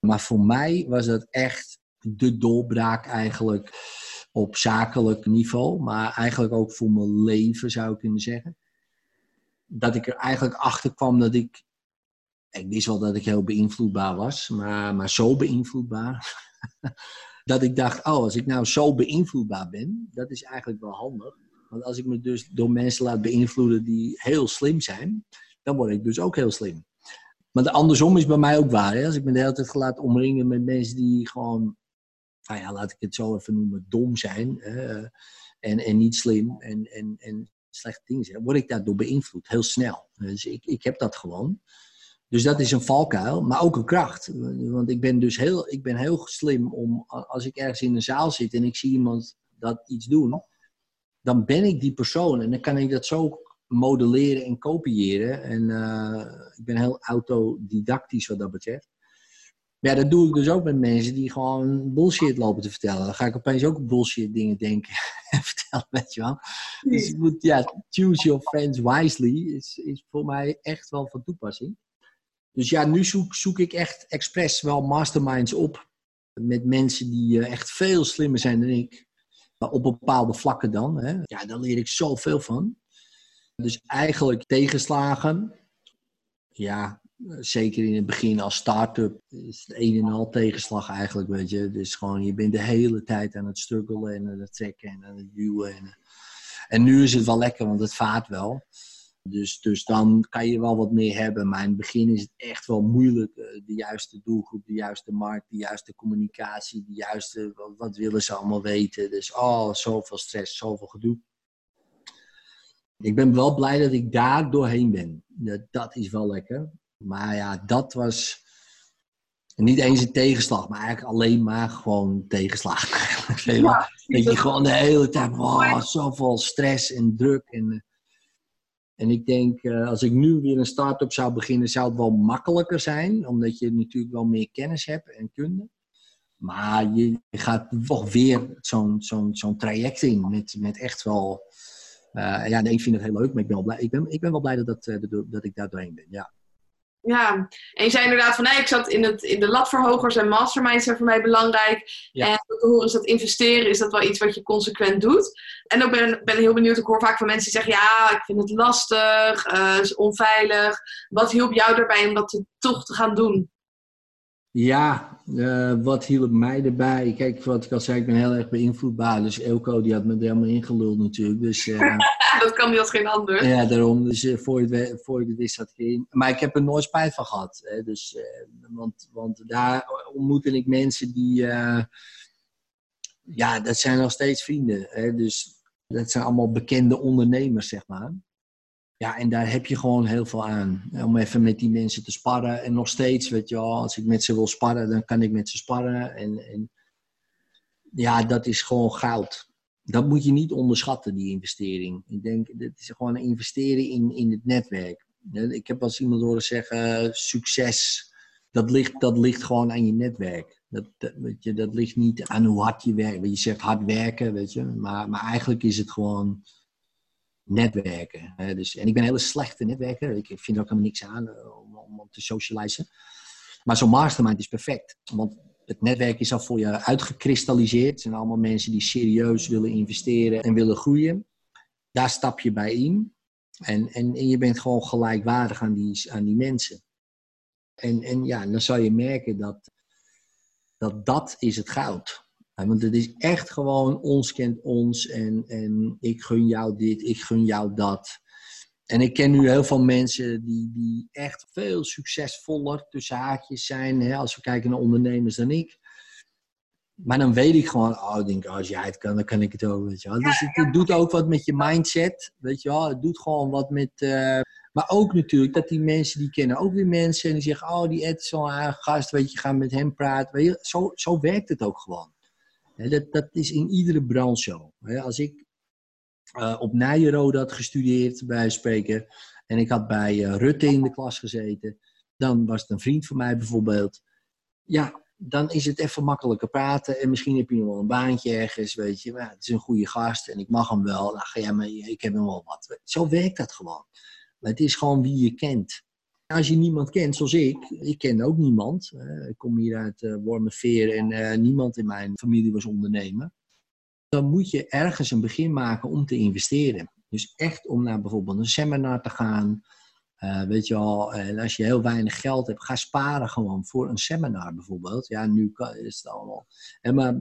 Maar voor mij was dat echt de doorbraak eigenlijk op zakelijk niveau. Maar eigenlijk ook voor mijn leven zou ik kunnen zeggen. Dat ik er eigenlijk achter kwam dat ik. Ik wist wel dat ik heel beïnvloedbaar was, maar, maar zo beïnvloedbaar. dat ik dacht, oh, als ik nou zo beïnvloedbaar ben, dat is eigenlijk wel handig. Want als ik me dus door mensen laat beïnvloeden die heel slim zijn, dan word ik dus ook heel slim. Maar de andersom is bij mij ook waar. Hè? Als ik me de hele tijd laat omringen met mensen die gewoon, nou ja, laat ik het zo even noemen, dom zijn. Hè? En, en niet slim en, en, en slechte dingen word ik daardoor beïnvloed, heel snel. Dus ik, ik heb dat gewoon. Dus dat is een valkuil, maar ook een kracht. Want ik ben dus heel, ik ben heel slim om, als ik ergens in een zaal zit en ik zie iemand dat iets doen, dan ben ik die persoon en dan kan ik dat zo modelleren en kopiëren. En uh, ik ben heel autodidactisch wat dat betreft. Ja, dat doe ik dus ook met mensen die gewoon bullshit lopen te vertellen. Dan ga ik opeens ook bullshit dingen denken en vertellen, weet je wel. Dus ik moet, ja, choose your friends wisely is, voor mij echt wel van toepassing. Dus ja, nu zoek, zoek ik echt expres wel masterminds op. Met mensen die uh, echt veel slimmer zijn dan ik. Op bepaalde vlakken dan. Hè. Ja, daar leer ik zoveel van. Dus eigenlijk tegenslagen. Ja, zeker in het begin als start-up is het een en al tegenslag eigenlijk, weet je. Dus gewoon, je bent de hele tijd aan het struggelen en aan het trekken en aan het duwen. En, en nu is het wel lekker, want het vaart wel. Dus, dus dan kan je wel wat meer hebben. Maar in het begin is het echt wel moeilijk. eh, De juiste doelgroep, de juiste markt, de juiste communicatie, de juiste. Wat willen ze allemaal weten? Dus oh, zoveel stress, zoveel gedoe. Ik ben wel blij dat ik daar doorheen ben. Dat, is wel lekker. Maar ja, dat was niet eens een tegenslag, maar eigenlijk alleen maar gewoon tegenslag. Ja, Dat je gewoon de hele tijd, oh, zoveel stress en druk. En, eh, en ik denk, eh, als ik nu weer een start-up zou beginnen, zou het wel makkelijker zijn. Omdat je natuurlijk wel meer kennis hebt en kunde. Maar je gaat toch weer zo'n zo'n zo'n traject in. Met, met echt wel. Eh, ja, nee, ik vind het heel leuk, maar ik ben wel blij, ik ben, ik ben wel blij dat, dat, eh, dat, dat ik daar doorheen ben. Ja. Ja, en je zei inderdaad van nee, ik zat in, het, in de latverhogers en masterminds zijn voor mij belangrijk. Ja. En wat te horen is dat investeren, is dat wel iets wat je consequent doet. En ook ben, ben heel benieuwd, ik hoor vaak van mensen die zeggen ja, ik vind het lastig, eh is onveilig. Wat hielp jou daarbij om dat te- toch te gaan doen? Ja, eh, wat hielp mij erbij? Kijk, wat ik al zei, ik ben heel erg beïnvloedbaar. Dus Elko, die had me er helemaal ingeluld natuurlijk. Dus eh, dat kan niet als geen ander. ja, daarom. Dus eh, voor, we- voor het wist, zat ik erin. Maar ik heb er nooit spijt van gehad. Hè? Dus, want, want daar ontmoette ik mensen die... ja, dat zijn nog steeds vrienden. Hè? Dus dat zijn allemaal bekende ondernemers, zeg maar. Ja, en daar heb je gewoon heel veel aan. Om even met die mensen te sparren. En nog steeds, weet je als ik met ze wil sparren, dan kan ik met ze sparren. En, en ja, dat is gewoon goud. Dat moet je niet onderschatten, die investering. Ik denk, dit is gewoon een investering in, in het netwerk. Ik heb eens iemand horen zeggen, succes, dat ligt, dat ligt gewoon aan je netwerk. Dat, dat, weet je, dat ligt niet aan hoe hard je werkt. Je zegt hard werken, weet je. Maar, maar eigenlijk is het gewoon netwerken. Dus, en ik ben een hele slechte netwerker. Ik vind er ook helemaal niks aan eh, om, om, om te socializen. Maar zo'n mastermind is perfect. Want het netwerk is al voor je uitgekristalliseerd. Het zijn allemaal mensen die serieus willen investeren en willen groeien. Daar stap je bij in. En, en, en je bent gewoon gelijkwaardig aan die, aan die mensen. En, en ja, dan zal je merken dat, dat dat is het goud. Want het is echt gewoon ons kent ons en, en ik gun jou dit, ik gun jou dat. En ik ken nu heel veel mensen die, die echt veel succesvoller tussen haakjes zijn, hè, als we kijken naar ondernemers dan ik. Maar dan weet ik gewoon, oh, ik denk, als jij het kan, dan kan ik het ook, weet je wel. Dus het, het doet ook wat met je mindset, weet je wel. Het doet gewoon wat met... eh, maar ook natuurlijk dat die mensen, die kennen ook weer mensen. En die zeggen, oh, die Ed is zo'n aardige gast, weet je, ga met hem praten. Weet je, zo, zo werkt het ook gewoon. Dat, is in iedere branche zo. Als ik eh, op Nijrode had gestudeerd, bij spreken, en ik had bij eh, Rutte in de klas gezeten, dan was het een vriend van mij bijvoorbeeld. Ja, dan is het even makkelijker praten. En misschien heb je nog wel een baantje ergens, weet je. Maar het is een goede gast en ik mag hem wel. Jij maar, ik heb hem wel wat. Zo werkt dat gewoon. Maar het is gewoon wie je kent. Als je niemand kent, zoals ik, ik ken ook niemand. Eh, ik kom hier uit uh, Wormerveer en uh, niemand in mijn familie was ondernemer. Dan moet je ergens een begin maken om te investeren. Dus echt om naar bijvoorbeeld een seminar te gaan. Weet je wel, en als je heel weinig geld hebt, ga sparen gewoon voor een seminar bijvoorbeeld. Ja, nu is het allemaal. En maar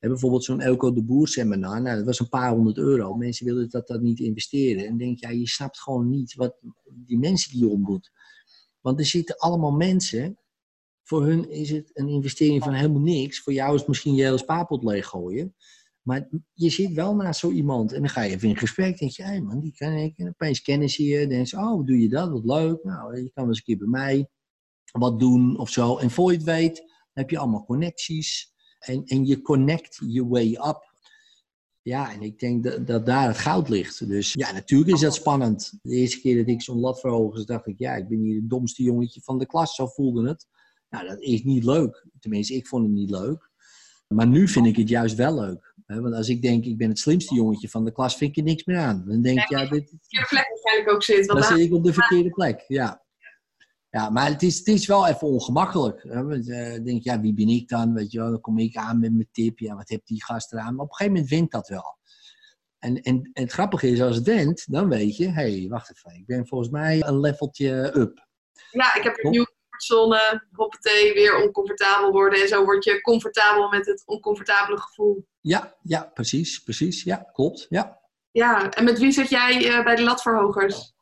en bijvoorbeeld zo'n Elko de Boer seminar, nou, dat was een paar honderd euro. Mensen willen dat, dat niet investeren. En denk, ja, je snapt gewoon niet wat die mensen die je ontmoet. Want er zitten allemaal mensen, voor hun is het een investering van helemaal niks. Voor jou is het misschien je hele spaarpot leeggooien. Maar je zit wel naast zo iemand en dan ga je even in gesprek. denk je, man, die ken ik. En opeens kennen ze je. Dan je, oh, doe je dat? Wat leuk. Nou, je kan wel eens een keer bij mij wat doen of zo. En voor je het weet, heb je allemaal connecties. En, en je connect your way up. Ja, en ik denk dat, dat daar het goud ligt. Dus ja, natuurlijk is dat spannend. De eerste keer dat ik zo'n lat verhoogde, dacht ik, ja, ik ben hier het domste jongetje van de klas. Zo voelde het. Nou, dat is niet leuk. Tenminste, ik vond het niet leuk. Maar nu vind ik het juist wel leuk. Want als ik denk, ik ben het slimste jongetje van de klas, vind ik er niks meer aan. Dan denk ik, ja, dit... verkeerde plek waarschijnlijk ook zit. Dan zit ik op de verkeerde plek, ja. Ja, maar het is, het is wel even ongemakkelijk. Dan denk ik, ja, wie ben ik dan? Weet je wel, dan kom ik aan met mijn tip. Ja, wat heeft die gast eraan? Maar op een gegeven moment wint dat wel. En, en, en het grappige is, als het wint, dan weet je, hé, hey, wacht even. Ik ben volgens mij een leveltje up. Ja, ik heb een nieuwe comfortzone, hoppatee, weer oncomfortabel worden. En zo word je comfortabel met het oncomfortabele gevoel. Ja, ja, precies, precies. Ja, klopt, ja. Ja, en met wie zit jij uh, bij de latverhogers?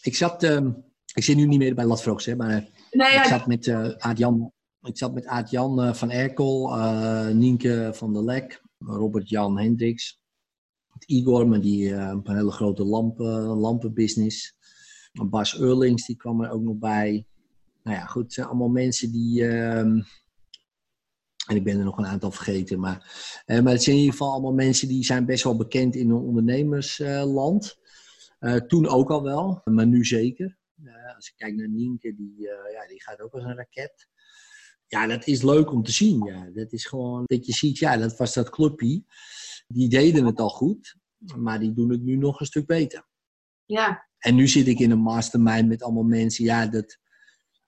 ik zat, ehm, ik zit nu niet meer bij Latfrogs, hè, maar Nee, ik ja, zat met eh Aad-Jan ik zat met Aad-Jan eh, van Erkel, eh, Nienke van der Lek, Robert-Jan Hendricks, Igor met die eh, een hele grote lampen, lampenbusiness. Bas Eurlings, die kwam er ook nog bij. Nou ja, goed, het zijn allemaal mensen die... ehm, en ik ben er nog een aantal vergeten, maar, eh, maar het zijn in ieder geval allemaal mensen die zijn best wel bekend in een ondernemersland. Eh, toen ook al wel, maar nu zeker. Eh, als ik kijk naar Nienke, die, eh, ja, die gaat ook als een raket. Ja, dat is leuk om te zien. Ja. Dat is gewoon dat je ziet, ja, dat was dat clubje. Die deden het al goed, maar die doen het nu nog een stuk beter. ja, En nu zit ik in een mastermind met allemaal mensen, ja, dat,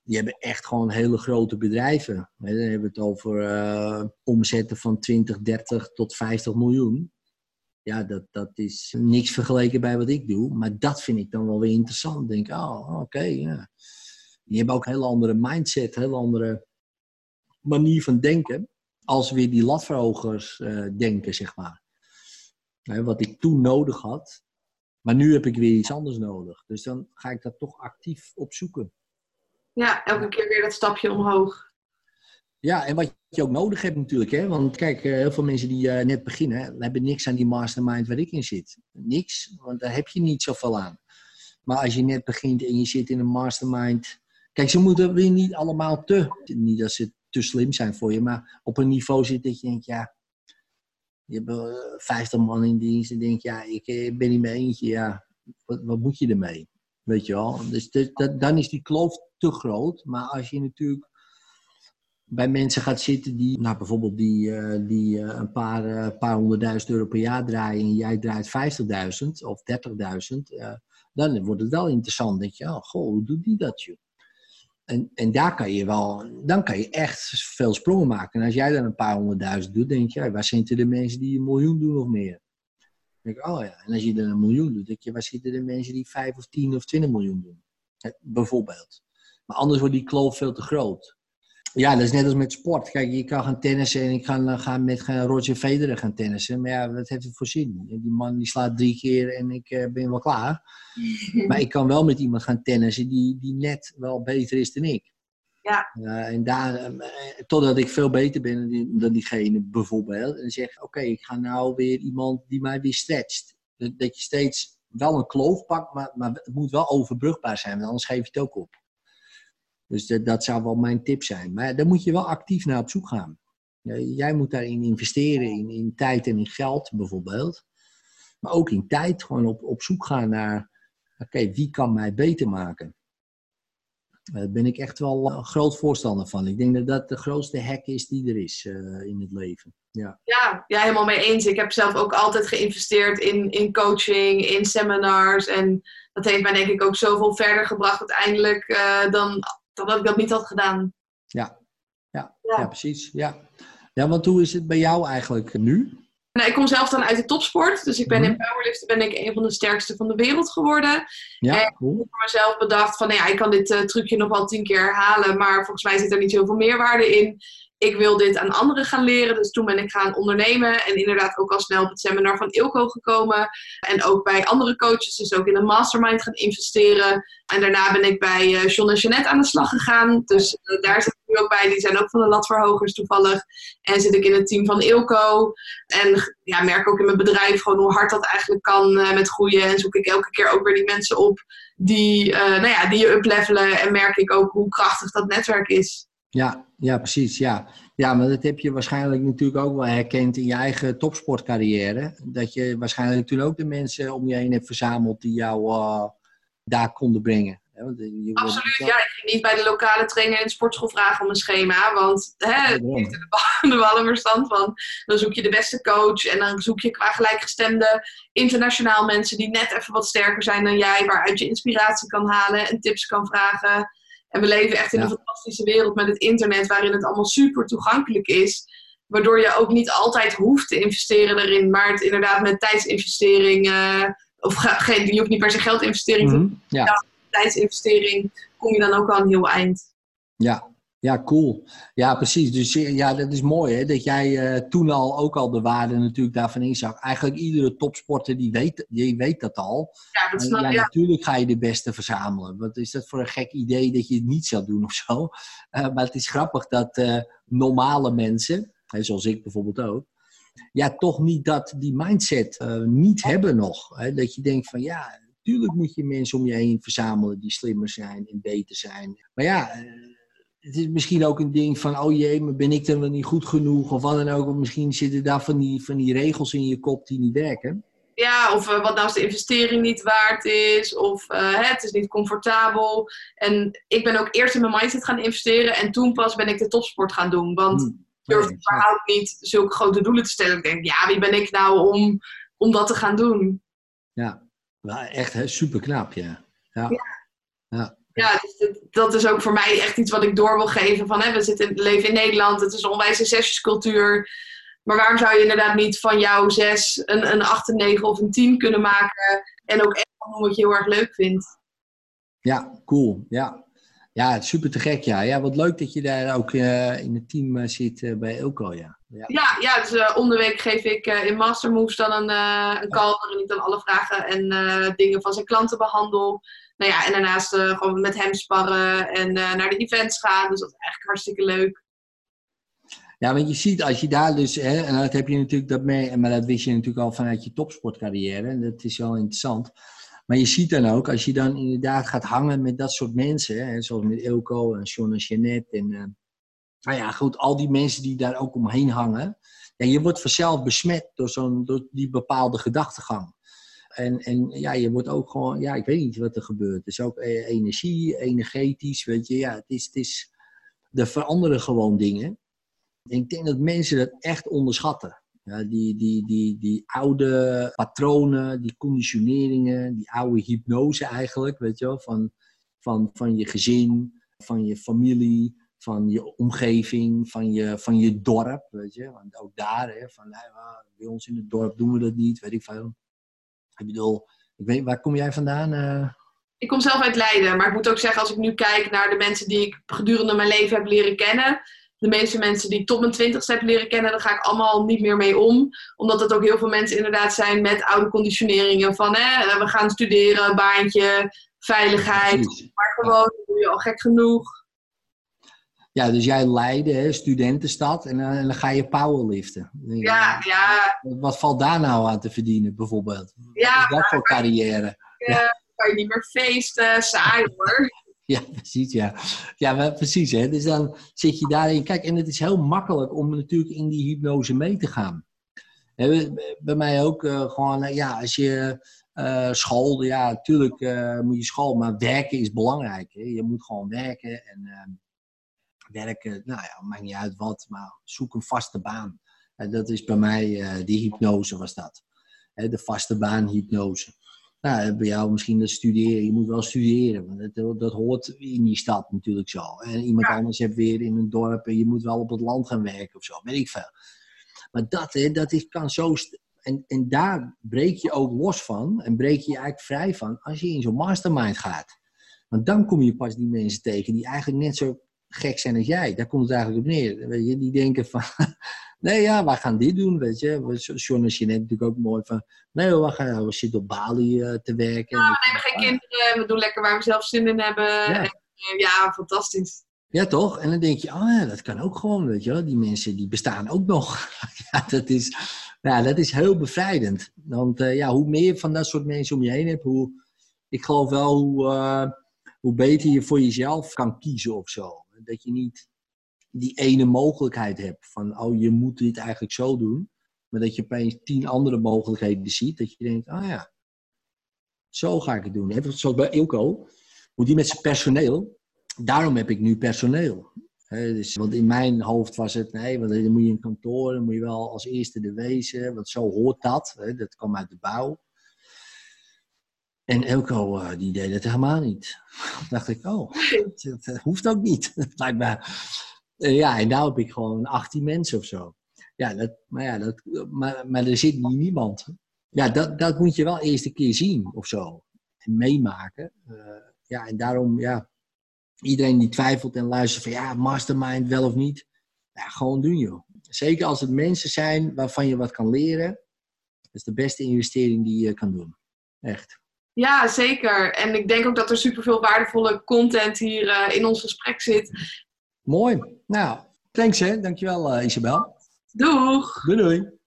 die hebben echt gewoon hele grote bedrijven. Dan hebben we het over eh, omzetten van 20, 30 tot 50 miljoen. Ja, dat, dat is niks vergeleken bij wat ik doe. Maar dat vind ik dan wel weer interessant. Denk, oh, oké, ja. Die hebben ook een hele andere mindset, een hele andere manier van denken. Als weer die latverhogers eh, denken, zeg maar. Wat ik toen nodig had. Maar nu heb ik weer iets anders nodig. Dus dan ga ik dat toch actief opzoeken. ja, elke keer weer dat stapje omhoog. Ja, en wat je ook nodig hebt natuurlijk. Hè? Want kijk, eh, heel veel mensen die eh, net beginnen, hebben niks aan die mastermind waar ik in zit. Niks, want daar heb je niet zoveel aan. Maar als je net begint en je zit in een mastermind... Kijk, ze moeten weer niet allemaal te... Niet dat ze te slim zijn voor je, maar op een niveau zitten dat je denkt, ja... Je hebt eh, 50 man in dienst en denk ja, ik eh, ben niet meer eentje. Ja, wat, moet je ermee? Weet je wel? Dus dat- dan is die kloof te groot. Maar als je natuurlijk bij mensen gaat zitten die, nou bijvoorbeeld die, eh, die eh, een paar, eh, paar honderdduizend euro per jaar draaien en jij draait 50.000 of 30.000, eh, dan wordt het wel interessant. Denk je, oh, goh, hoe doet die dat, joh? En, en daar kan je wel, dan kan je echt veel sprongen maken. En als jij dan een paar honderdduizend doet, denk je, waar zitten de mensen die een miljoen doen of meer? Denk oh ja, en als je dan een miljoen doet, denk je, waar zitten de mensen die 5 of 10 of 20 miljoen doen? Bijvoorbeeld. Maar anders wordt die kloof veel te groot. Ja, dat is net als met sport. Kijk, je kan gaan tennissen en ik ga, gaan met gaan Roger Federer gaan tennissen. Maar ja, wat heeft het voor zin? Die man die slaat drie keer en ik eh, ben wel klaar. Maar ik kan wel met iemand gaan tennissen die, die net wel beter is dan ik. Ja. Eh, en daar, eh, totdat ik veel beter ben dan, die, dan diegene bijvoorbeeld. En dan zeg ik, oké, ik ga nou weer iemand die mij weer stretcht. Dat, dat je steeds wel een kloof pakt, maar, maar het moet wel overbrugbaar zijn, want anders geef je het ook op. Dus dat, zou wel mijn tip zijn. Maar daar moet je wel actief naar op zoek gaan. Jij moet daarin investeren, in, in tijd en in geld bijvoorbeeld. Maar ook in tijd gewoon op, op zoek gaan naar, oké, wie kan mij beter maken? Daar ben ik echt wel een groot voorstander van. Ik denk dat dat de grootste hack is die er is eh, in het leven. Ja. Ja, ja, helemaal mee eens. Ik heb zelf ook altijd geïnvesteerd in, in coaching, in seminars. En dat heeft mij denk ik ook zoveel verder gebracht uiteindelijk eh, dan, dan dat ik dat niet had gedaan. Ja. Ja, Ja. ja, precies. Ja. ja, want hoe is het bij jou eigenlijk nu? Nou, ik kom zelf dan uit de topsport. Dus ik ben Mhm. in powerliften ben ik een van de sterkste van de wereld geworden. Ja, Eh, cool. voor mezelf bedacht van, nou ja, ik kan dit eh, trucje nog wel tien keer herhalen, maar volgens mij zit er niet zoveel meerwaarde in. Ik wil dit aan anderen gaan leren, dus toen ben ik gaan ondernemen en inderdaad ook al snel op het seminar van Ilko gekomen. En ook bij andere coaches, dus ook in een mastermind gaan investeren. En daarna ben ik bij eh, John en Jeanette aan de slag gegaan, dus eh, daar zit ik nu ook bij. Die zijn ook van de latverhogers toevallig. En zit ik in het team van Ilko. En ja, merk ook in mijn bedrijf gewoon hoe hard dat eigenlijk kan eh, met groeien. En zoek ik elke keer ook weer die mensen op die, eh, nou ja, die je uplevelen. En merk ik ook hoe krachtig dat netwerk is. Ja, ja, precies. Ja. ja, maar dat heb je waarschijnlijk natuurlijk ook wel herkend in je eigen topsportcarrière. Dat je waarschijnlijk toen ook de mensen om je heen hebt verzameld die jou eh, daar konden brengen. Want je Absoluut, natuurlijk ja. Ik ging niet bij de lokale trainer in de sportschool vragen om een schema. Want hè, die heeft er de ballen verstand van. Dan zoek je de beste coach. En dan zoek je qua gelijkgestemde internationaal mensen die net even wat sterker zijn dan jij. Waaruit je inspiratie kan halen en tips kan vragen. En we leven echt in Ja. een fantastische wereld met het internet. Waarin het allemaal super toegankelijk is. Waardoor je ook niet altijd hoeft te investeren erin. Maar het inderdaad met tijdsinvestering... eh, of ge- geen, je hoeft niet per se geldinvestering te Mhm, Ja, tijdsinvestering kom je dan ook al een heel eind. ja, Ja, cool. Ja, precies. Dus ja, dat is mooi hè, dat jij uh, toen al ook al de waarde natuurlijk daarvan inzag. Eigenlijk iedere topsporter die weet, die weet dat al. Ja, dat snap ja, ja. Natuurlijk ga je de beste verzamelen. Wat is dat voor een gek idee dat je het niet zou doen of zo? Uh, maar het is grappig dat uh, normale mensen, hè, zoals ik bijvoorbeeld ook, ja, toch niet dat, die mindset niet hebben nog. Hè? Dat je denkt van ja, natuurlijk moet je mensen om je heen verzamelen die slimmer zijn en beter zijn. Maar ja het is misschien ook een ding van, oh jee, maar ben ik dan wel niet goed genoeg? Of wat dan ook. Of misschien zitten daar van die, van die regels in je kop die niet werken. Ja, of uh, wat nou als de investering niet waard is. Of uh, het is niet comfortabel. En ik ben ook eerst in mijn mindset gaan investeren. En toen pas ben ik de topsport gaan doen. Want hmm, ik durfde nee, überhaupt niet zulke grote doelen te stellen. Ik denk, ja, wie ben ik nou om, om dat te gaan doen? Ja, nou, echt super knap, ja. ja. ja. ja. Ja, dus dat is ook voor mij echt iets wat ik door wil geven. Van, hè, we zitten, leven in Nederland, het is een onwijze zesjescultuur. Maar waarom zou je inderdaad niet van jouw zes een, een 8, een 9 of een 10 kunnen maken? En ook echt doen wat je heel erg leuk vindt. Ja, cool. Ja, ja super te gek. Ja. ja, wat leuk dat je daar ook uh, in het team uh, zit uh, bij Elko. Ja, ja, ja, ja dus om de week geef ik in Master Moves dan een, een call waarin ik dan alle vragen en dingen van zijn klanten behandel nou ja, en daarnaast uh, gewoon met hem sparren en uh, naar de events gaan. Dus dat is eigenlijk hartstikke leuk. Ja, want je ziet als je daar dus, hè, en dat heb je natuurlijk dat mee, maar dat wist je natuurlijk al vanuit je topsportcarrière, en dat is wel interessant. Maar je ziet dan ook, als je dan inderdaad gaat hangen met dat soort mensen, hè, zoals met Ilko en Sean en Jeannette en, uh, nou ja, goed, al die mensen die daar ook omheen hangen. Ja, je wordt vanzelf besmet door, zo'n, door die bepaalde gedachtegang. En, en ja, je wordt ook gewoon, ja, ik weet niet wat er gebeurt. Het is ook eh, energie, energetisch, weet je. Ja, het is, het is, er veranderen gewoon dingen. En ik denk dat mensen dat echt onderschatten. Ja, die, die, die, die oude patronen, die conditioneringen, die oude hypnose eigenlijk, weet je van, van, van je gezin, van je familie, van je omgeving, van je, van je dorp, weet je. Want ook daar, hè, van, nou, bij ons in het dorp doen we dat niet, weet ik veel. Ik bedoel, ik weet, waar kom jij vandaan? Uh... Ik kom zelf uit Leiden, maar ik moet ook zeggen, als ik nu kijk naar de mensen die ik gedurende mijn leven heb leren kennen, de meeste mensen die ik tot mijn twintigste heb leren kennen, daar ga ik allemaal niet meer mee om. Omdat het ook heel veel mensen inderdaad zijn met oude conditioneringen van hè, we gaan studeren, baantje, veiligheid. Maar gewoon, doe je al gek genoeg. Ja, dus jij Leiden, hè, studentenstad, en, en, dan ga je powerliften. Ja, ja. Wat valt daar nou aan te verdienen, bijvoorbeeld? Ja, Wat is dat voor carrière? Ja, kan je niet meer feesten, saai hoor. Ja, precies, ja. Ja, maar precies, hè. Dus dan zit je daarin. Kijk, en het is heel makkelijk om natuurlijk in die hypnose mee te gaan. Bij mij ook uh, gewoon, uh, ja, als je uh, school, ja, natuurlijk moet je school, maar werken is belangrijk. Hè. Je moet gewoon werken en ehm, werken, nou ja, maakt niet uit wat, maar zoek een vaste baan. En dat is bij mij, uh, die hypnose was dat. de vaste baan hypnose. Nou, bij jou misschien dat studeren. Je moet wel studeren, want dat, dat hoort in die stad natuurlijk zo. En iemand anders heeft weer in een dorp en je moet wel op het land gaan werken of zo, weet ik veel. Maar dat, hè, dat is, kan zo... En, en daar breek je ook los van en breek je eigenlijk vrij van als je in zo'n mastermind gaat. Want dan kom je pas die mensen tegen die eigenlijk net zo gek zijn als jij. Daar komt het eigenlijk op neer. Weet je, die denken van, nee ja, wij gaan dit doen, weet je. John en Jeanette natuurlijk ook mooi van, nee we, gaan, we zitten op Bali uh, te werken. Ja, we nemen geen kinderen, we doen lekker waar we zelf zin in hebben. Ja, en, uh, ja fantastisch. Ja, toch? En dan denk je, oh ja, dat kan ook gewoon, weet je wel. Die mensen, die bestaan ook nog. ja, dat is, ja, dat is heel bevrijdend. Want uh, ja, hoe meer van dat soort mensen om je heen hebt, hoe... Ik geloof wel hoe, hoe beter je voor jezelf kan kiezen of zo. Dat je niet die ene mogelijkheid hebt van, oh, je moet dit eigenlijk zo doen. Maar dat je opeens tien andere mogelijkheden ziet. Dat je denkt, oh ja, zo ga ik het doen. Even zoals bij Ilko, hoe die met zijn personeel. Daarom heb ik nu personeel. dus, want in mijn hoofd was het, nee, want dan moet je in kantoor, dan moet je wel als eerste de wezen, want zo hoort dat. dat kwam uit de bouw. En Elko, uh, die deed het helemaal niet. Toen dacht ik, oh, dat, hoeft ook niet, blijkbaar. Uh, ja, en nou heb ik gewoon 18 mensen of zo. Ja, dat, maar, ja dat, maar, maar er zit niemand. Ja, dat, dat moet je wel eerst een keer zien of zo. En meemaken. Uh, ja, en daarom, ja, iedereen die twijfelt en luistert van ja, mastermind wel of niet. Ja, gewoon doen joh. Zeker als het mensen zijn waarvan je wat kan leren. Dat is de beste investering die je kan doen. Echt. Ja, zeker. En ik denk ook dat er superveel waardevolle content hier uh, in ons gesprek zit. Mooi. Nou, thanks hè. Dankjewel uh, Isabel. Doeg. Doei doei.